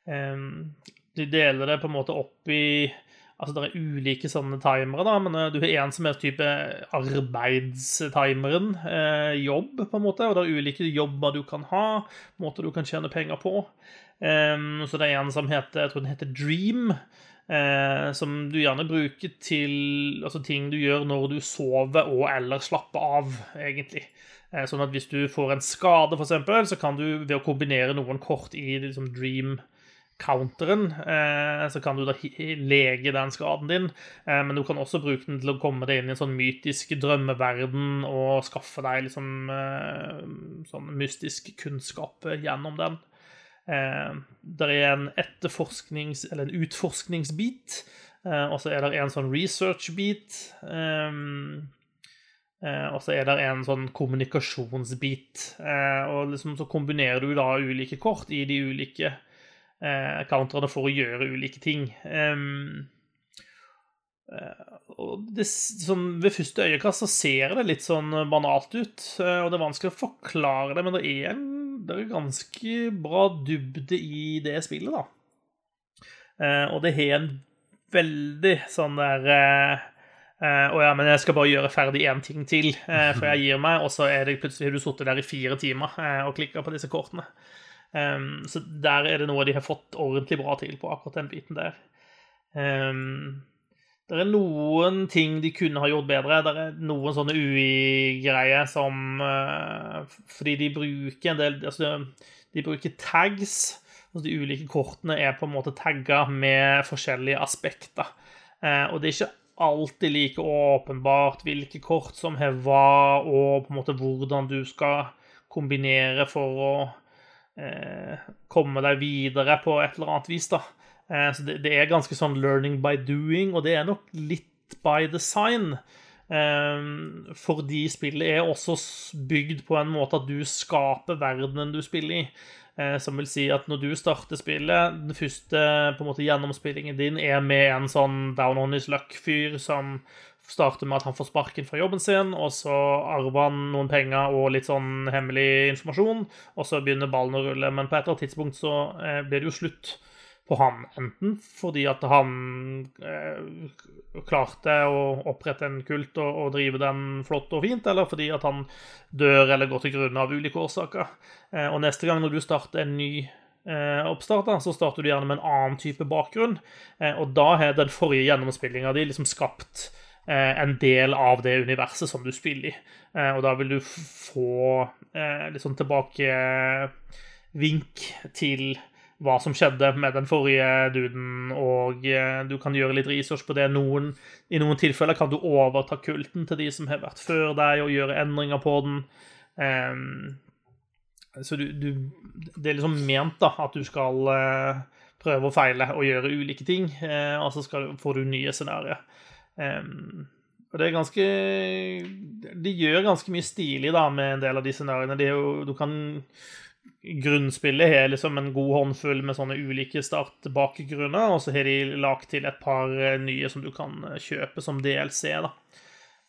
Um, de deler det på en måte opp i Altså, det er ulike sånne timere, da, men eh, du har en som er type arbeidstimeren, jobb, på en måte, og det er ulike jobber du kan ha, måter du kan tjene penger på. Em, så det er en som heter, jeg tror den heter Dream, eh, som du gjerne bruker til altså ting du gjør når du sover og eller slapper av, egentlig. Eh, sånn at hvis du får en skade, eksempel, så kan du ved å kombinere noen kort i liksom, Dream-counteren, eh, så kan du da lege den skaden din, eh, men du kan også bruke den til å komme deg inn i en sånn mytisk drømmeverden og skaffe deg liksom eh, sånn mystisk kunnskap gjennom den. Eh, det er en etterforsknings- eller en utforskningsbit, eh, og så er det en sånn research-bit. Eh, og så er det en sånn kommunikasjonsbit. Og liksom så kombinerer du da ulike kort i de ulike counterne for å gjøre ulike ting. Og det, sånn, ved første øyekast så ser det litt sånn banalt ut, og det er vanskelig å forklare det, men det er, en, det er ganske bra dybde i det spillet, da. Eh, og det har en veldig sånn der eh, eh, Å ja, men jeg skal bare gjøre ferdig én ting til eh, før jeg gir meg, og så er det plutselig har du sittet der i fire timer eh, og klikka på disse kortene. Um, så der er det noe de har fått ordentlig bra til på, akkurat den biten der. Um, det er noen ting de kunne ha gjort bedre. Det er noen sånne UI-greier som uh, Fordi de bruker en del altså, De bruker tags. Altså de ulike kortene er på en måte tagga med forskjellige aspekter. Uh, og det er ikke alltid like åpenbart hvilke kort som har hva, og på en måte hvordan du skal kombinere for å uh, komme deg videre på et eller annet vis. da. Eh, så det, det, er ganske sånn 'learning by doing', og det er nok litt by design. Um, fordi spillet er også bygd på en måte at du skaper verdenen du spiller i. Uh, som vil si at når du starter spillet, den første måte gjennomspillingen din er med en sånn down on his luck-fyr som starter med at han får sparken fra jobben sin, og så arver han noen penger og litt sånn hemmelig informasjon, og så begynner ballen å rulle. Men på et eller annet tidspunkt så uh, blir det jo slutt på han. Enten fordi at han eh, klarte å opprette en kult og, og, drive den flott og fint, eller fordi at han dør eller går til grunne av ulike årsaker. Eh, og neste gang når du starter en ny eh, oppstart, så starter du gjerne med en annen type bakgrunn. Eh, og da har den forrige gjennomspillinga di liksom skapt eh, en del av det universet som du spiller i. Eh, og da vil du få litt sånn tilbakevink til hva som skjedde med den forrige duden, og eh, du kan gjøre litt research på det. Noen, I noen tilfeller kan du overta kulten til de som har vært før deg, og gjøre endringer på den. Um, så du, du, Det er liksom ment da, at du skal uh, prøve og feile og gjøre ulike ting, uh, og så skal, får du nye scenarioer. Um, og det er ganske De gjør ganske mye stilig da med en del av de scenarioene. Du kan grunnspillet har liksom en god håndfull med sånne ulike startbakgrunner, og så har de lagt til et par eh, nye som du kan eh, kjøpe som DLC. da.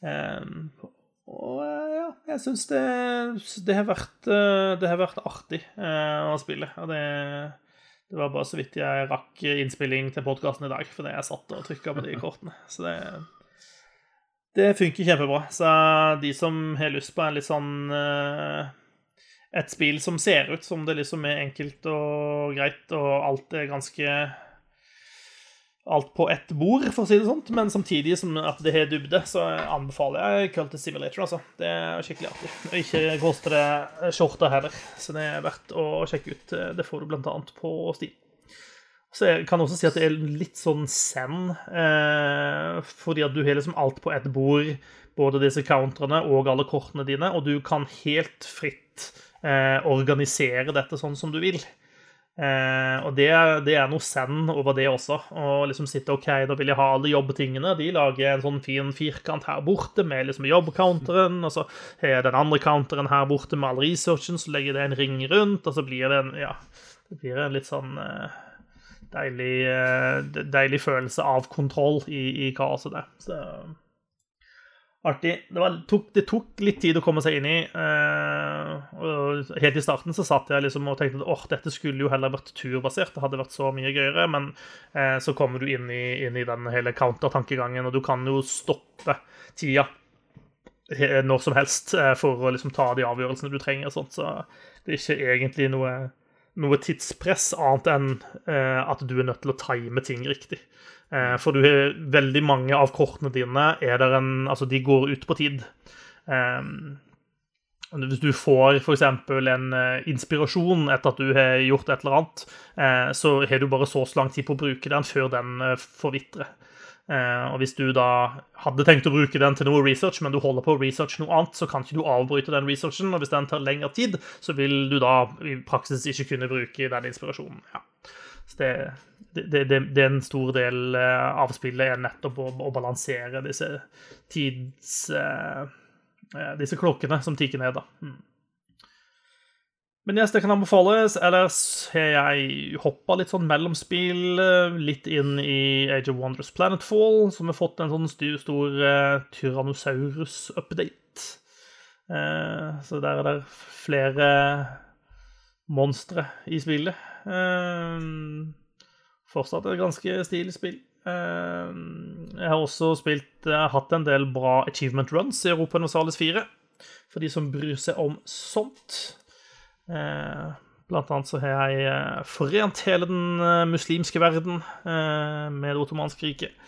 Um, og eh, ja, jeg syns det, det, har vært, det har vært artig uh, å spille. Og det, det, var bare så vidt jeg rakk innspilling til podkasten i dag, fordi jeg satt og trykka på de <laughs> kortene. Så det, det funker kjempebra. Så de som har lyst på en litt sånn uh, et spill som ser ut som det liksom er enkelt og greit, og alt er ganske Alt på ett bord, for å si det sånt, men samtidig som at det har dybde, så anbefaler jeg Cult Simulator, altså. Det er skikkelig artig. Og ikke koster det skjorta heller, så det er verdt å sjekke ut. Det får du blant annet på Steam. Så jeg kan også si at det er litt sånn zen, eh, fordi at du har liksom alt på ett bord, både disse counterne og alle kortene dine, og du kan helt fritt organisere dette sånn som du vil. Eh, og det, det, er noe send over det også. Å liksom sitte OK, da vil jeg ha alle jobbtingene. De lager en sånn fin firkant her borte med liksom jobbcounteren, og så har den andre counteren her borte med all researchen, så legger det en ring rundt, og så blir det en Ja, det blir en litt sånn eh, deilig, eh, deilig følelse av kontroll i, i kaoset, det. Så artig. Det, var, tok, det, tok, litt tid å komme seg inn i. Eh, og helt i starten så satt jeg liksom og tenkte at dette skulle jo heller vært turbasert. Det hadde vært så mye gøyere. Men eh, så kommer du inn i, inn i den hele counter-tankegangen, og du kan jo stoppe tida når som helst uh, for å liksom ta de avgjørelsene du trenger. Sånt. Så det er ikke egentlig noe, noe tidspress annet enn at du er nødt til å time ting riktig. Eh, for du har veldig mange av kortene dine er der en, altså de går ut på tid. Um, hvis du får f.eks. en uh, inspirasjon etter at du har gjort et eller annet, uh, så har du bare så lang tid på å bruke den før den forvitrer. og hvis du da hadde tenkt å bruke den til noe research, men du holder på å researche noe annet, så kan ikke du avbryte den researchen, og hvis den tar lengre tid, så vil du da i praksis ikke kunne bruke den inspirasjonen. Ja. Det, det, det, det, er en stor del eh, av spillet er nettopp å, å balansere disse tids... Uh, disse klokkene som tikker ned, da. Mm. Men yes, det kan anbefales. Ellers har jeg hoppa litt sånn mellom spill, litt inn i Age of Wonders Planetfall, som har fått en sånn stor, stor uh, Tyrannosaurus-update. Uh, så der er det flere monstre i spillet. Uh, fortsatt et ganske stilig spill. Eh, jeg har også spilt jeg har hatt en del bra achievement runs i Europa Universalis 4, for de som bryr seg om sånt. Eh, blant annet så har jeg eh, forent hele den muslimske verden med det ottomanske riket.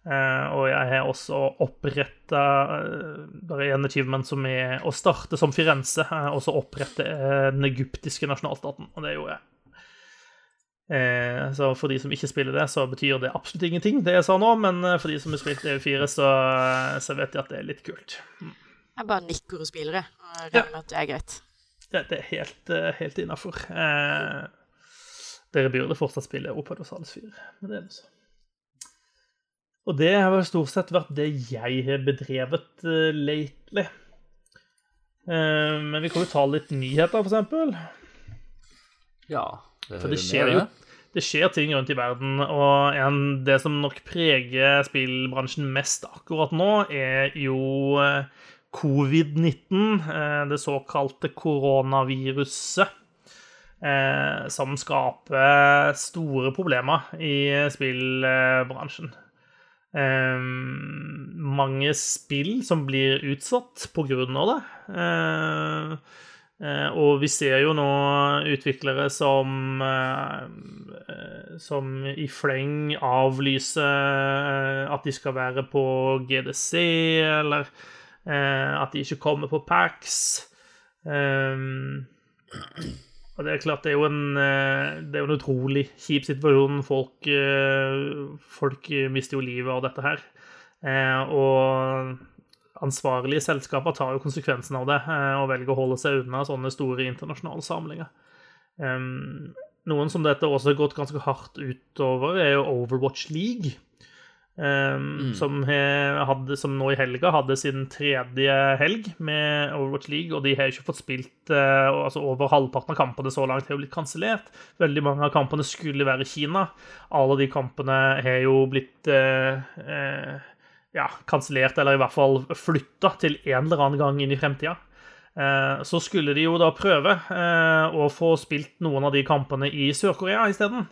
Eh, og jeg har også oppretta Bare en achievement som er å starte som Firenze, eh, og så opprette eh, den egyptiske nasjonalstaten. Og det gjorde jeg. Eh, så for de som ikke spiller det, så betyr det absolutt ingenting, det jeg sa nå, men eh, for de som har spilt EU4, så, så vet de at det er litt kult. Jeg bare nikker og spiller, jeg. Og regner med at det er greit. Det, det er helt, eh, helt innafor. Eh, dere burde fortsatt spille Opad og Sales 4, men det er det så. Og det har vel stort sett vært det jeg har bedrevet uh, lately. Uh, men vi kan jo ta litt nyheter, for eksempel. Ja. For det skjer jo det skjer ting rundt i verden, og en, det som nok preger spillbransjen mest akkurat nå, er jo uh, covid-19, det såkalte koronaviruset. Som skaper store problemer i spillbransjen. Mange spill som blir utsatt på grunn av det. Uh, og vi ser jo nå utviklere som uh, som i fleng avlyser at de skal være på GDC, eller at de ikke kommer på PAX. Um, og det er klart, det er jo en, eh, er en utrolig kjip situasjon. Folk, eh, folk mister jo livet av dette her. Eh, og ansvarlige selskaper tar jo konsekvensen av det og velger å holde seg unna sånne store internasjonale samlinger. Noen som dette også har gått ganske hardt utover, er jo Overwatch League. Mm. som, hadde, som, nå i helga hadde sin tredje helg med Overwatch League, og de har ikke fått spilt uh, altså Over halvparten av kampene så langt har jo blitt kansellert. Veldig mange av kampene skulle være i Kina. Alle de kampene har jo blitt uh, uh, ja, kansellert, eller i hvert fall flytta til en eller annen gang inn i fremtida. Så skulle de jo da prøve å få spilt noen av de kampene i Sør-Korea isteden.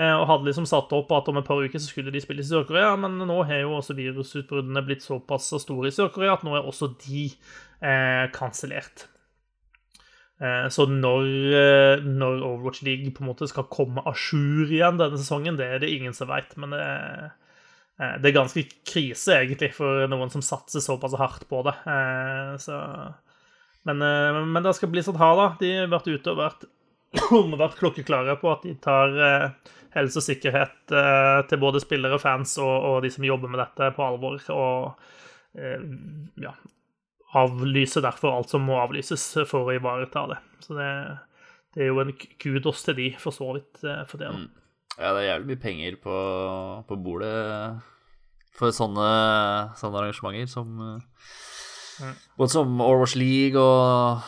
Eh, og hadde liksom satt opp at om et par uker så skulle de spille i Sør-Korea, men nå har jo også virusutbruddene blitt såpass store i Sør-Korea at nå er også de eh, kansellert. Eh, så når, eh, når, Overwatch League på en måte skal komme à jour igjen denne sesongen, det er det ingen som veit, men det, eh, det, er ganske krise, egentlig, for noen som satser såpass hardt på det. Eh, så, men, men det skal bli sånn hard da. De har vært ute og vært <clears throat> vært klokkeklare på at de tar eh, helse og sikkerhet eh, til både spillere, fans og, og, de som jobber med dette, på alvor. Og eh, ja, avlyser derfor alt som må avlyses for å ivareta det. Så det, det er jo en kudos til de, for så vidt, for det. Mm. Ja, det er jævlig mye penger på, på bordet for sånne, sånne arrangementer som mm. Både som Overwatch League og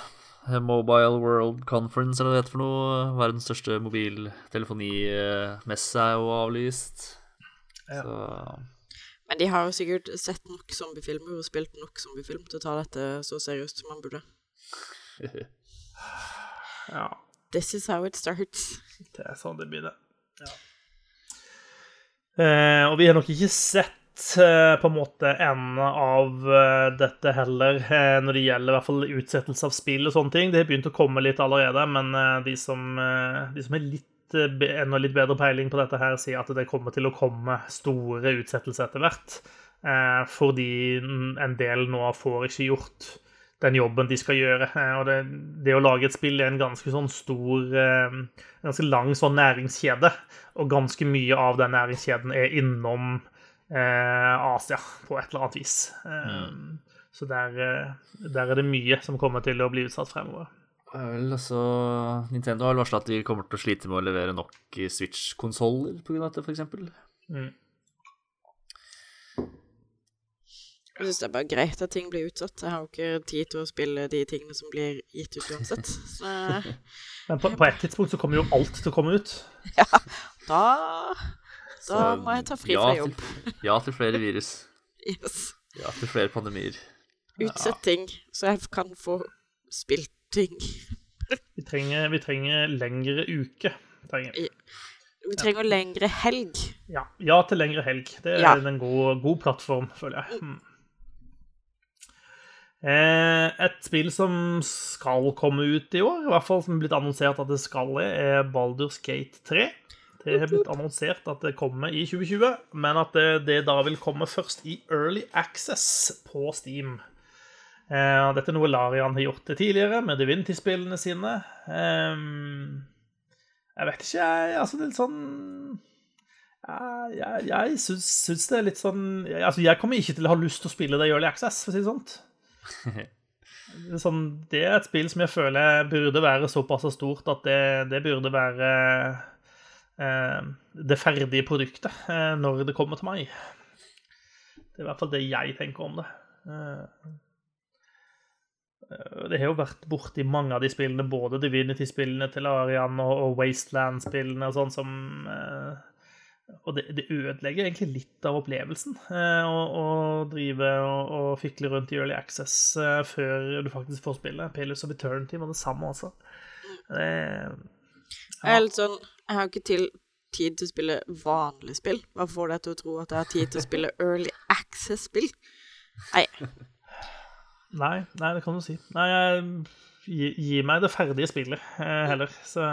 Mobile World Conference, eller hva det heter for noe. Verdens største mobiltelefonimesse er jo avlyst. Ja. Så Men de har jo sikkert sett nok zombiefilmer og spilt nok zombiefilm til å ta dette så seriøst som man burde. <laughs> ja. This is how it starts. Det er sånn det begynner. Ja. Eh, og vi har nok ikke sett Eh, på en måte enden av eh, dette heller, eh, når det gjelder i hvert fall utsettelse av spill og sånne ting. Det har begynt å komme litt allerede, men de som, de som har litt, enda litt bedre peiling på dette, her, sier at det kommer til å komme store utsettelser etter hvert. Fordi en del nå får ikke gjort den jobben de skal gjøre. Og det, det, å lage et spill er en ganske sånn stor En ganske lang sånn næringskjede. Og ganske mye av den næringskjeden er innom eh, Asia på et eller annet vis. Eh, mm. Så der, eh, der, er det mye som kommer til å bli utsatt fremover. Vel, altså, Nintendo har varsla at de kommer til å slite med å levere nok Switch-konsoller pga. dette, f.eks. Mm. Jeg syns det er bare greit at ting blir utsatt. Jeg har jo ikke tid til å spille de tingene som blir gitt ut uansett. <laughs> Så... Men på, på et tidspunkt så kommer jo alt til å komme ut. Ja, da da må jeg ta fri fra jobb. Til, ja til flere virus. <laughs> Yes. Ja til flere pandemier. Utsett ting, så jeg kan få spilt ting. vi, trenger, vi trenger lengre uke. Trenger. Vi trenger ja. lengre helg. Ja. ja, til lengre helg. Det er ja. en god, god, plattform, føler jeg. Mm. Eh, et spill som skal komme ut i år, i hvert fall som er blitt annonsert at det skal, er Baldur's Gate 3 Det er blitt annonsert at det kommer i 2020, men at det, det da vil komme først i Early Access på Steam. Eh, dette er noe Larian har gjort det tidligere med Divinity-spillene sine. Eh, jeg vet ikke, jeg. Altså, det er litt sånn Jeg, jeg, jeg syns, syns det er litt sånn Altså, jeg kommer ikke til å ha lyst til å spille det i Early Access, for å si det <laughs> sånt. Sånn, det er et spill som jeg føler burde være såpass stort at det, det burde være det ferdige produktet eh, når det kommer til meg. Det er i hvert fall det jeg tenker om det. Eh, eh det har jo vært borti mange av de spillene, både Divinity-spillene til Arian og, Wasteland-spillene og sånn, som eh, og det, det, ødelegger egentlig litt av opplevelsen eh, å, drive og, og, fikle rundt i Early Access eh, før du faktisk får spillet. Pillars of Eternity var det samme også. Det, ja. Jeg er litt sånn Jeg har ikke til, tid til å spille vanlig spill. Hva får deg til å tro at jeg har tid til å spille Early Access-spill? Nei. nei. Nei, det kan du si. Nei, gi, gi meg det ferdige spillet eh, heller. Så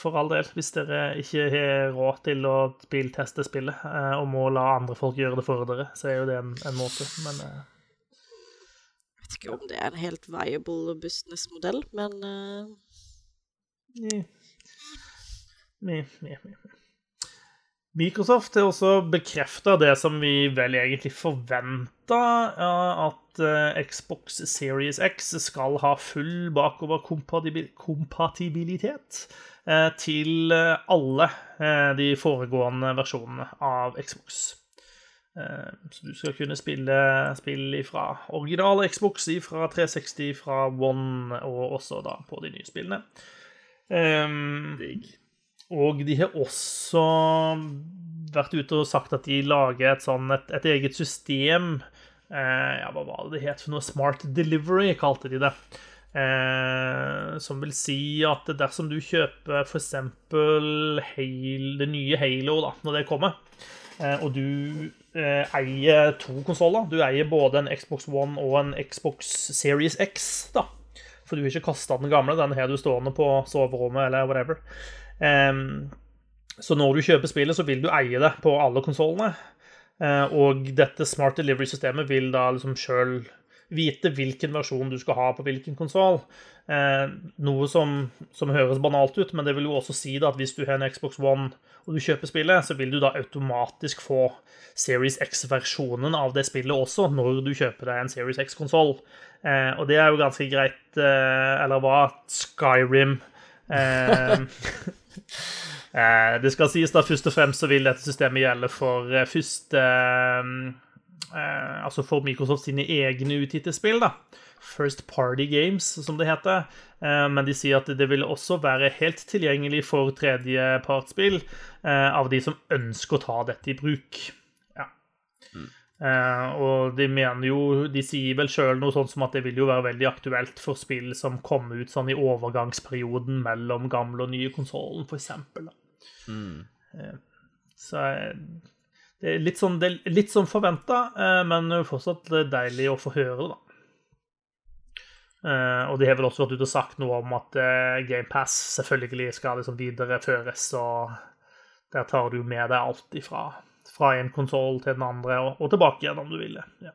for all del, hvis dere ikke har råd til å bilteste spillet eh, og må la andre folk gjøre det for dere, så er jo det en, en måte, men eh. Jeg vet ikke om det er en helt viable businessmodell, men eh, Ni. Microsoft har også bekrefta det som vi vel egentlig forventa, at Xbox Series X skal ha full bakoverkompatibilitet Eh, til eh, alle eh, de foregående versjonene av Xbox. Så du skal kunne spille spill fra originale Xbox, fra 360, fra One og også da på de nye spillene. Digg. Og de har også vært ute og sagt at de lager et, sånn, et, et eget system Ja, hva var det det het for noe? Smart Delivery, kalte de det. Eh, som vil si at dersom du kjøper f.eks. det nye Halo da, når det kommer, eh, og du eh, eier to konsoller Du eier både en Xbox One og en Xbox Series X, da. For du har ikke kasta den gamle, den har du stående på soverommet eller whatever. Så når du kjøper spillet, så vil du eie det på alle konsollene. Eh, og dette Smart Delivery-systemet vil da liksom sjøl vite hvilken versjon du skal ha på hvilken konsoll. Eh, noe som, som, høres banalt ut, men det vil jo også si at hvis du har en Xbox One og du kjøper spillet, så vil du da automatisk få Series X-versjonen av det spillet også når du kjøper deg en Series X-konsoll. Eh, og det er jo ganske greit. Eller hva? Skyrim. <laughs> Eh, eh, det skal sies da først og fremst så vil dette systemet gjelde for eh, første eh, altså for Microsoft sine egne utgitte spill. da. First Party Games, som det heter. Eh, men de sier at det vil også være helt tilgjengelig for tredjepartsspill eh, av de som ønsker å ta dette i bruk. Ja. Mm. Eh, og de mener jo De sier vel sjøl noe sånt som at det vil jo være veldig aktuelt for spill som kommer ut sånn i overgangsperioden mellom gamle og nye konsollen, f.eks. Mm. Eh, så det er litt sånn, det er litt sånn forventa, eh, men fortsatt deilig å få høre, da. Eh, og de har vel også vært ute og sagt noe om at eh, GamePass selvfølgelig skal liksom videreføres, og der tar du med deg alt ifra fra en konsoll til den andre, og, og, tilbake igjen om du vil. Ja.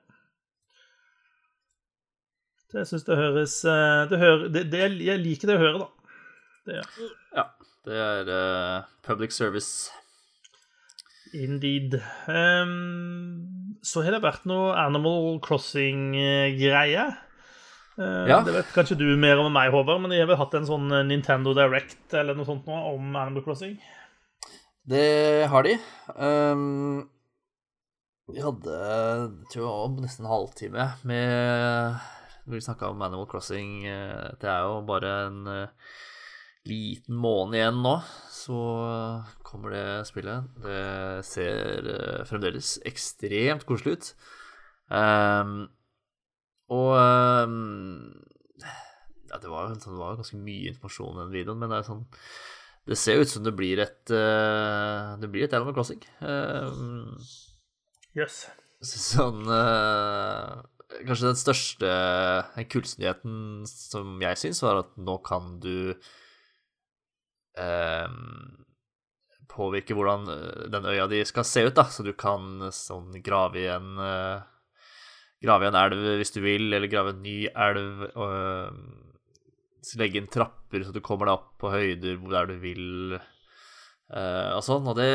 Det syns det høres det, hører, det, det, Jeg liker det å høre, da. Det, ja. ja. Det er uh, public service Indeed. Um, så har det vært noe Animal Crossing-greie. Uh, ja. Det vet kanskje du mer om meg, Håvard, men de har vel hatt en sånn Nintendo Direct eller noe sånt nå om Animal Crossing? Det har de. Um, vi hadde tror jeg var nesten en halvtime med vi snakka om Animal Crossing. Eh, det er jo bare en uh, liten måned igjen nå, så kommer det spillet. Det ser uh, fremdeles ekstremt koselig ut. Um, og um, ja, det var jo sånn, ganske mye informasjon i den videoen, men det er sånn Det ser jo ut som det blir et uh, Det blir et Animal Crossing. Uh, yes. Sånn uh, Kanskje den største kulsnyheten som jeg syns, var at nå kan du påvirke hvordan den øya di skal se ut, da. Så du kan sånn grave i en Grave i en elv hvis du vil, eller grave en ny elv. Og legge inn trapper så du kommer deg opp på høyder hvor der du vil. Uh, og sånn, og det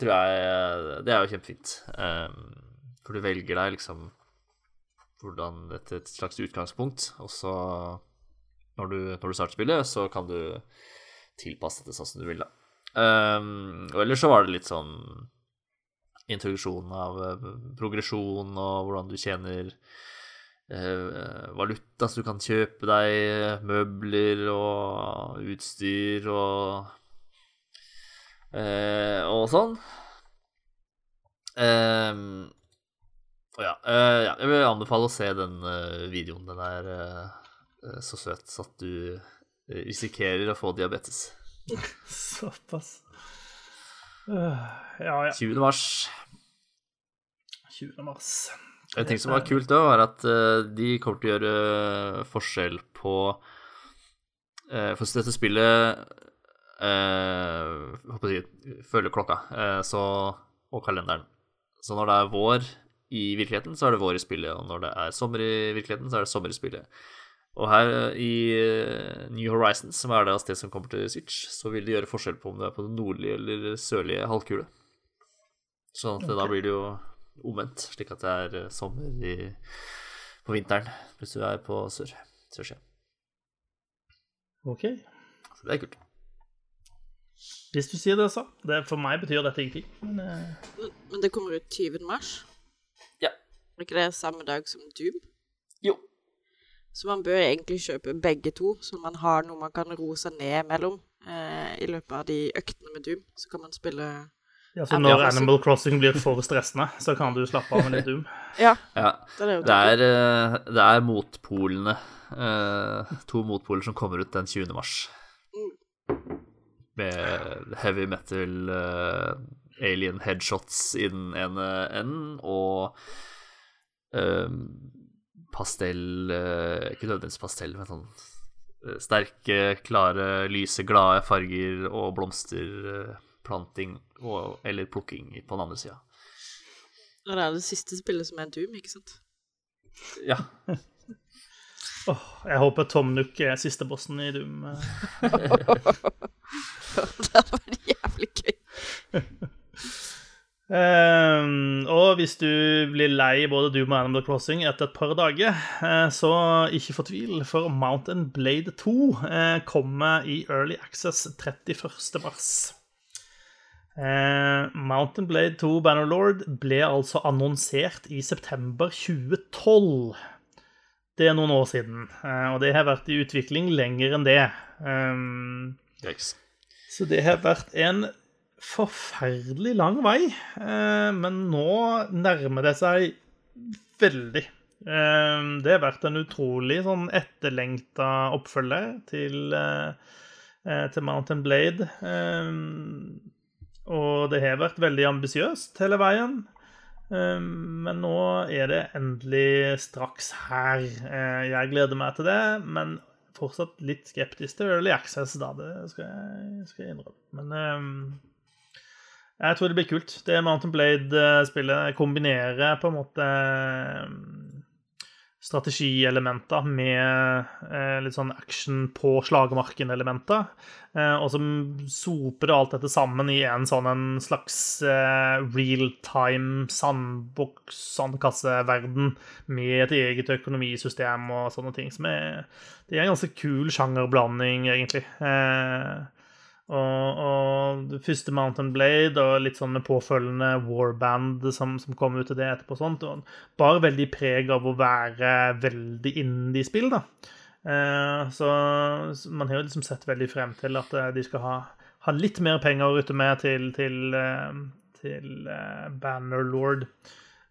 tror jeg Det er jo kjempefint. Eh, for du velger deg liksom hvordan et, et slags utgangspunkt, og så når du, når du starter spillet, så kan du tilpasse det sånn som du vil, da. Um, og ellers så var det litt sånn introduksjon av progresjon og hvordan du tjener valuta, så du kan kjøpe deg møbler og utstyr og eh, og sånn. Um, og ja, eh, ja, jeg vil anbefale å se den eh, videoen. Den er eh, så søt så at du eh, risikerer å få diabetes. <laughs> Såpass. Ja, ja. 20. mars. 20. mars. En ting som var kult da, var at eh, de kommer til å gjøre forskjell på uh, For dette spillet håper jeg, følger klokka eh, så, og kalenderen. Så når det er vår i virkeligheten, så er det vår i spillet. Og når det er sommer i virkeligheten, så er det sommer i spillet. Og her eh, i eh, New Horizons, som er det sted som kommer til Switch, så vil det gjøre forskjell på om det er på den nordlige eller sørlige halvkule. Sånn at da blir det jo omvendt, slik at det er eh, sommer i, på vinteren hvis du er på sør, sørsida. OK. Så det er kult. Hvis du sier det, så. Det, for meg betyr dette ingenting. Men Men, men det kommer ut 20. mars. Ja. Er ikke det samme dag som Doom? Jo. Så man bør egentlig kjøpe begge to, så man har noe man kan roe seg ned mellom eh, i løpet av de øktene med Doom. Så kan man spille ja, så når altså- Animal Crossing blir for stressende, så kan du slappe av med litt Doom. <laughs> Ja, Ja. det er Det er, eh, det er motpolene. eh, To motpoler som kommer ut den 20. mars. Med heavy metal, eh, alien headshots i den ene enden, og pastell Ikke nødvendigvis pastell, men sånn sterke, klare, lyse, glade farger og blomsterplanting og, eller plukking på den andre sida. Og det er det siste spillet som er Doom, ikke sant? Ja. <laughs> oh, jeg håper Tom Nook er siste bossen i Doom. eh. <laughs> det hadde vært jævlig gøy. Um, <laughs> og hvis du blir lei både Doom og Animal Crossing etter et par dager, eh, så ikke fortvil, for Mountain Blade 2 eh, kommer i Early Access 31. mars. Eh, Mountain Blade 2 Bannerlord ble altså annonsert i september 2012. Det er noen år siden, eh, og det har vært i utvikling lenger enn det. Um, så det har vært en forferdelig lang vei, eh, men nå nærmer det seg veldig. Det har vært en utrolig sånn etterlengta oppfølger til, til Mountain Blade. Eh, Og det har vært veldig ambisiøst hele veien. Eh, Men nå er det endelig straks her. Eh, Jeg gleder meg til det, men fortsatt litt skeptisk til Early Access, da. Det skal jeg, skal jeg innrømme. Men ehm, jeg tror det blir kult. Det Mountain Blade-spillet kombinerer på en måte ehm, strategielementer med eh, litt sånn action på slagmarken-elementer. Eh, og så soper det alt dette sammen i en sånn en slags eh, real-time sandboks, sandkasseverden med et eget økonomisystem og sånne ting. Som er, det er en ganske kul sjangerblanding, egentlig. Eh, og, og første Mountain Blade og litt sånn med påfølgende Warband som, som kom ut til det etterpå. sånt, og Bare veldig preg av å være veldig indie-spill, da. Eh, så, så man har jo liksom sett veldig frem til at eh, de skal ha, ha litt mer penger å rutte med til, til, eh, til eh, Bannerlord,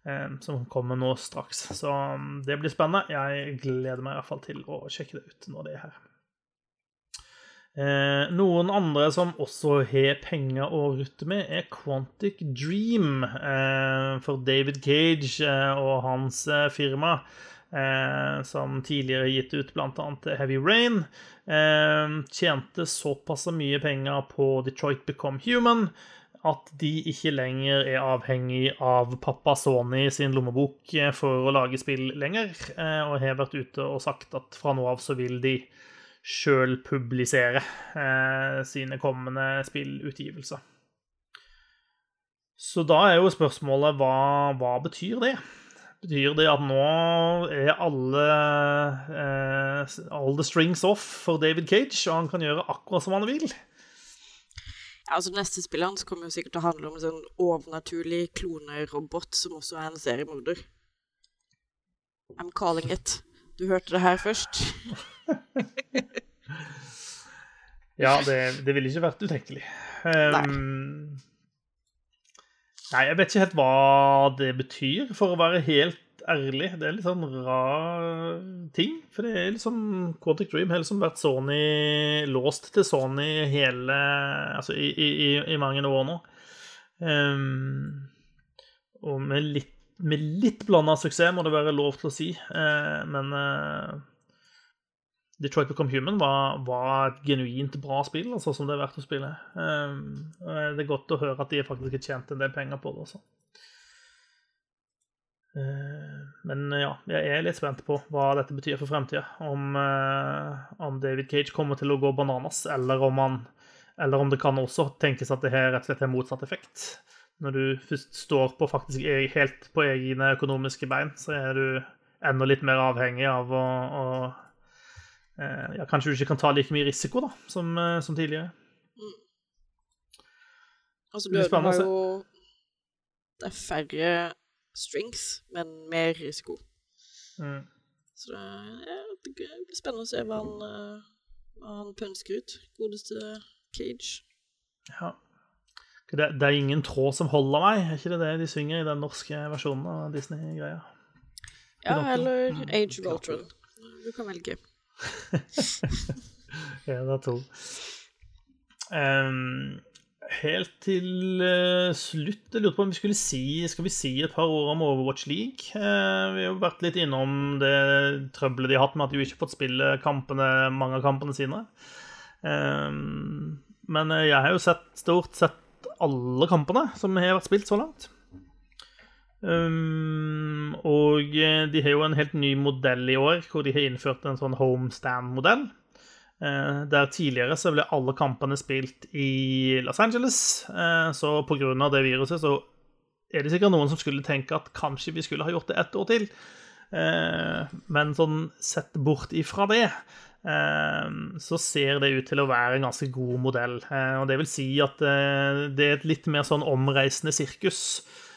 eh, som kommer nå straks. Så mm, det blir spennende. Jeg gleder meg i hvert fall til å sjekke det ut når det er her. Eh, noen andre som også har penger å rutte med, er Quantic Dream. Eh, for David Cage eh, og hans eh, firma eh, som tidligere gitt ut bl.a. Heavy Rain, eh, tjente såpass mye penger på Detroit Become Human at de ikke lenger er avhengig av pappa Sony sin lommebok for å lage spill lenger, og har vært ute og sagt at fra nå av så vil de sjøl publisere eh, sine kommende spillutgivelser. Så da er jo spørsmålet hva, hva betyr det? Betyr det at nå er alle eh, all the strings off for David Cage, og han kan gjøre akkurat som han vil? Ja, altså Neste spillet hans kommer jo sikkert til å handle om en sånn overnaturlig klonerobot som også er en seriemorder. I'm calling it. Du hørte det her først. <laughs> ja, det, det ville ikke vært utenkelig. Um, nei. jeg vet ikke helt hva det betyr, for å være helt ærlig. Det er litt sånn rar ting. For det er liksom Quantic Dream har liksom vært Sony låst til Sony hele Altså i, i, i mange år nå. Um, og med litt, med litt blanda suksess, må det være lov til å si. Uh, men uh, Detroit Become Human var, var, et genuint bra spill, altså, som det er verdt å spille. Um, det er godt å høre at de faktisk har tjent en del penger på det. også. Uh, men ja, jeg er litt spent på hva dette betyr for fremtida. Om, uh, om, David Cage kommer til å gå bananas, eller om, han, eller om det kan også tenkes at det her rett og slett har motsatt effekt. Når du først står på faktisk e, helt på egne økonomiske bein, så er du enda litt mer avhengig av å, å ja, Kanskje du ikke kan ta like mye risiko da, som, som tidligere. Mm. Altså, Bjørn har jo Det er færre strings, men mer risiko. Mm. Så det, det, blir spennende å se hva han, eh, hva han pønsker ut. Godeste Cage. Ja. Det, det, er ingen tråd som holder meg, er ikke det det de synger i den norske versjonen av Disney-greia? Ja, eller mm. Age of Ultron. Du kan velge. <laughs> det er to. Um, helt til uh, slutt Jeg lurte på om vi skulle si Skal vi si et par ord om Overwatch League? Uh, vi har vært litt innom det trøbbelet de har hatt med at de ikke har fått spille kampene, mange av kampene sine. Um, men jeg har jo sett stort sett alle kampene som har vært spilt så langt. Um, og de har jo en helt ny modell i år, hvor de har innført en sånn homestand-modell. Eh, der tidligere så ble alle kampene spilt i Los Angeles. Eh, så pga. det viruset så er det sikkert noen som skulle tenke at kanskje vi skulle ha gjort det ett år til. Eh, men sånn sett bort ifra det, så ser det ut til å være en ganske god modell. Og det vil si at det er et litt mer sånn omreisende sirkus Eh,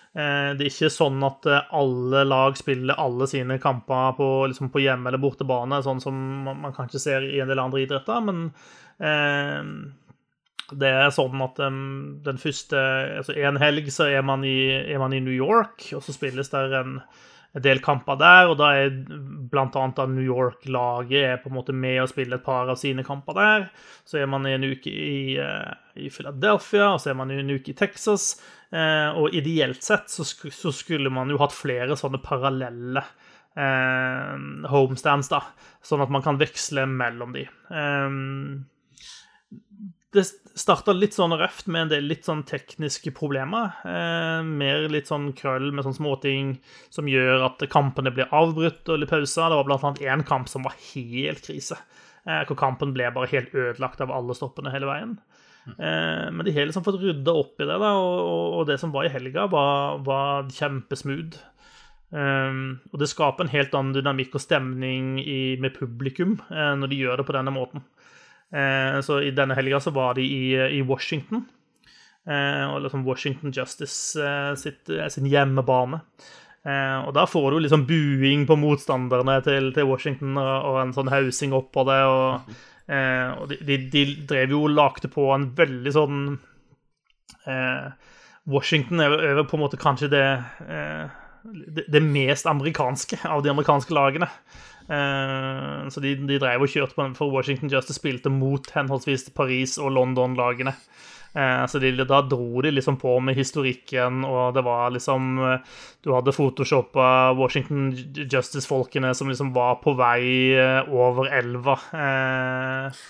det er ikke sånn at eh, alle lag spiller alle sine kamper på, liksom på hjemme- eller bortebane, sånn som man kanskje ser i en del andre idretter. Men eh, det er sånn at um, den første altså En helg så er man, i, er man i New York, og så spilles det en, en del kamper der. Og da er bl.a. New York-laget på en måte med å spille et par av sine kamper der. Så er man i en uke i, i Philadelphia, og så er man i en uke i Texas. Eh, og ideelt sett så, skulle man jo hatt flere sånne parallelle eh, homestands, da, sånn at man kan veksle mellom de. Eh, det starta litt sånn røft med en del litt sånn tekniske problemer. Mer litt sånn krøll med sånne småting som gjør at kampene blir avbrutt og litt pauser. Det var blant annet én kamp som var helt krise. Hvor kampen ble bare helt ødelagt av alle stoppene hele veien. Eh, men de har liksom fått rydda opp i det, da, og, det som var i helga, var, var kjempesmooth. Um, og det skaper en helt annen dynamikk og stemning i, med publikum uh, når de gjør det på denne måten. Uh, så i denne helga så var de i, i Washington. Uh, og liksom Washington Justice sitt, sin hjemmebane. og da får du liksom buing på motstanderne til, til Washington og, og, en sånn hausing opp på det. og <laughs> Eh, og de, de, de, drev jo og lagde på en veldig sånn eh, Washington er, jo på en måte kanskje det, eh, det, det mest amerikanske av de amerikanske lagene. Eh, så de, de, drev og kjørte på den, for Washington Justice spilte mot henholdsvis Paris- og London-lagene. Eh, så de, da dro de liksom på med historikken, og det var liksom eh, Du hadde photoshoppa Washington Justice-folkene som liksom var på vei eh, over elva. Eh,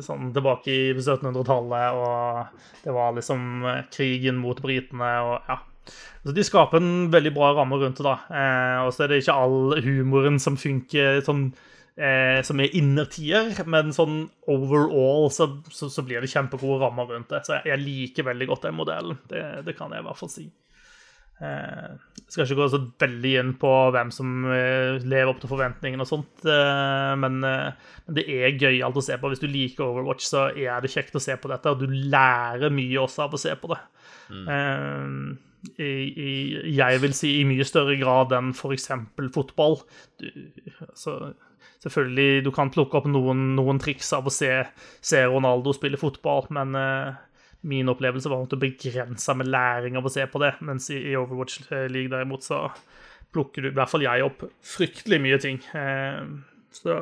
sånn tilbake i 1700-tallet, og det var liksom krigen mot britene og ja. Så de skaper en veldig bra ramme rundt det, da. Eh, og så er det ikke all humoren som funker sånn eh, som er innertier, men sånn overall så, så, så, blir det kjempegode rammer rundt det. Så jeg, jeg liker veldig godt den modellen. Det, det, kan jeg i hvert fall si. Eh, skal ikke gå så veldig inn på hvem som eh, lever opp til forventningene og sånt, eh, men, eh, men, det er gøyalt å se på. Hvis du liker Overwatch, så er det kjekt å se på dette, og du lærer mye også av å se på det. Mm. Eh, i, i, jeg vil si i mye større grad enn f.eks. fotball. Du, altså, selvfølgelig, du kan plukke opp noen, noen triks av å se, se, Ronaldo spille fotball, men uh, min opplevelse var at du begrensa med læring av å se på det, mens i, i Overwatch League derimot så plukker du, i hvert fall jeg, opp fryktelig mye ting. Uh, så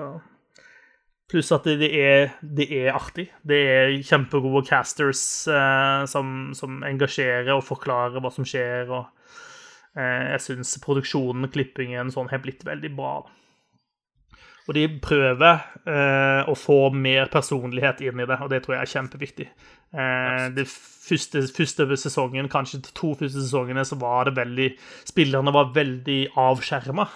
Pluss at det er, det er, artig. Det er kjempegode casters uh, som, som, engasjerer og forklarer hva som skjer. og jeg syns produksjonen, klippingen, sånn har blitt veldig bra. da. Og de prøver eh, å få mer personlighet inn i det, og det tror jeg er kjempeviktig. Eh, det første, første, sesongen, kanskje de to første sesongene, så var det veldig Spillerne var veldig avskjerma.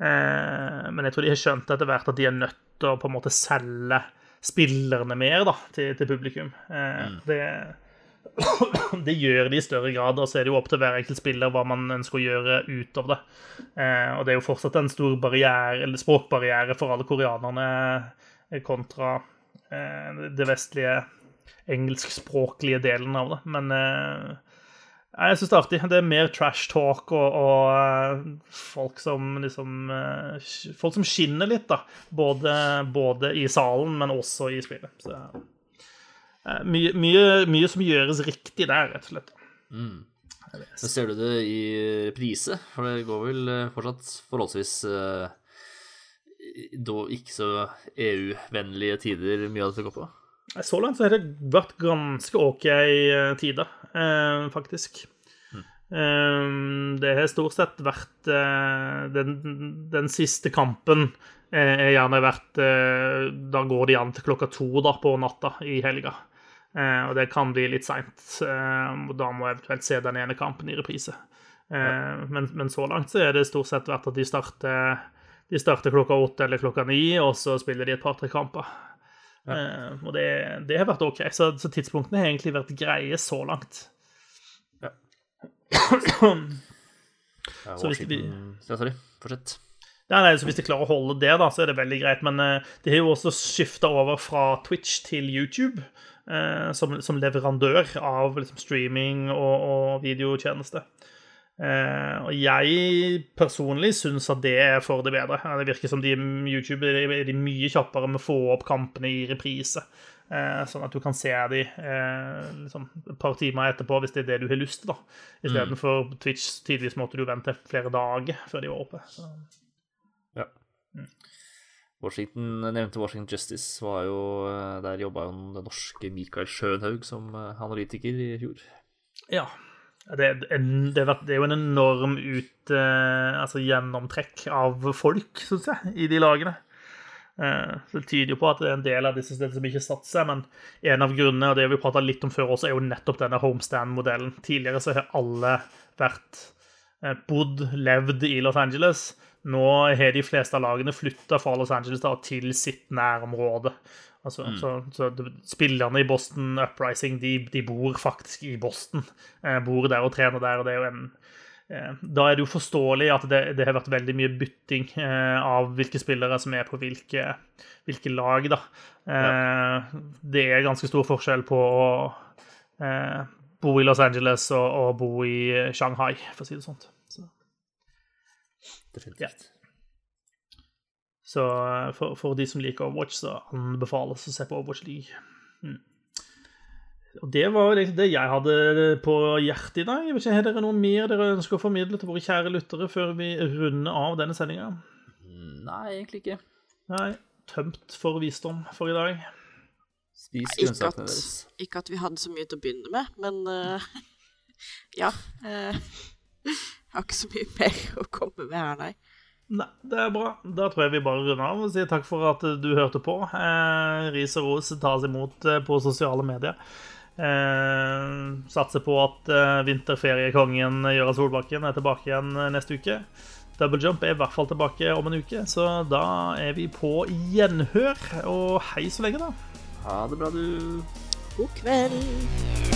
Eh, men jeg tror de har skjønt etter hvert at de er nødt til å på en måte selge spillerne mer da, til, til publikum. Eh, mm. Det <coughs> det gjør de i større grad, og så er det jo opp til hver enkelt spiller hva man ønsker å gjøre ut av det. Eh, og det er jo fortsatt en stor barriere, språkbarriere for alle koreanerne eh, kontra eh, det vestlige engelskspråklige delen av det. Men jeg syns det er artig. Det er mer trash talk og, og folk som liksom Folk som skinner litt, da. Både, både, i salen, men også i spillet. Så mye, mye, mye, som gjøres riktig der, rett og slett. Mm. Så ser du det i prise? For det går vel eh, fortsatt forholdsvis uh, da ikke så EU-vennlige tider mye av dette går på? Så langt så har det vært ganske OK tider, faktisk. Mm. Det har stort sett vært den, den, siste kampen er gjerne vært Da går de an til klokka to da, på natta i helga. Eh, og det kan bli litt seint. og da må jeg eventuelt se den ene kampen i reprise. Eh, men, men, så langt så er det stort sett vært at de starter, de starter klokka åtte eller klokka ni, og så spiller de et par-tre kamper. Ja. og det, det, har vært OK. Så, så, tidspunktene har egentlig vært greie så langt. Ja. ja så hvis vi ja, sorry. Fortsett. Ja, nei, så Hvis de klarer å holde det, da, så er det veldig greit. Men uh, de har jo også skifta over fra Twitch til YouTube eh, som, som, leverandør av liksom, streaming og, og videotjeneste. Eh, og jeg personlig syns at det er for det bedre. Det virker som de YouTube er de mye kjappere med å få opp kampene i reprise. Eh, sånn at du kan se dem eh, liksom et par timer etterpå hvis det er det du har lyst til. Istedenfor mm. Twitch tidvis måtte du vente flere dager før de var oppe. Så. Washington, nevnte Washington Justice, var jo, eh, der jobba jo den norske Mikael Schønhaug som eh, analytiker i fjor. Ja. Det, det, det er jo en enorm ut, eh, altså gjennomtrekk av folk, syns jeg, i de lagene. Så det tyder jo på at det er en del av disse stedene som ikke satte seg, men en av grunnene, og det vi prata litt om før også, er jo nettopp denne homestand-modellen. Tidligere så har alle vært bodd, levd i Los Angeles nå har de fleste av lagene flytta fra Los Angeles da, til sitt nærområde. Altså, mm. så, så, Spillerne i Boston Uprising de, de bor faktisk i Boston. Eh, bor der og trener der. og det er jo en eh, Da er det jo forståelig at det, det har vært veldig mye bytting eh, av hvilke spillere som er på hvilke, hvilke lag. da. Eh, ja. Det er ganske stor forskjell på å eh, bo i Los Angeles og, og bo i Shanghai, for å si det sånn. Definitivt. Ja. Så eh, for, for, de som liker Overwatch, så anbefales å se på Overwatch League. Mm. Og Det var liksom det jeg hadde på hjertet i dag. Jeg vet ikke, Har dere noe mer dere ønsker å formidle til våre kjære lyttere før vi runder av denne sendinga? Nei, egentlig ikke. Nei, Tømt for visdom for i dag. Spis grønnsakene deres. ikke at vi hadde så mye til å begynne med, men uh, <laughs> ja. eh, <laughs> jeg har ikke så mye mer <laughs> å komme med her, nei. Nei, det er bra. Da tror jeg vi bare runder av og sier takk for at du hørte på. Eh, ris og ros tas imot eh, på sosiale medier. Eh, satser på at eh, vinterferiekongen Gøran Solbakken er tilbake igjen eh, neste uke. Double Jump er i hvert fall tilbake om en uke, så da er vi på gjenhør. Og hei så lenge, da. Ha det bra, du. God kveld.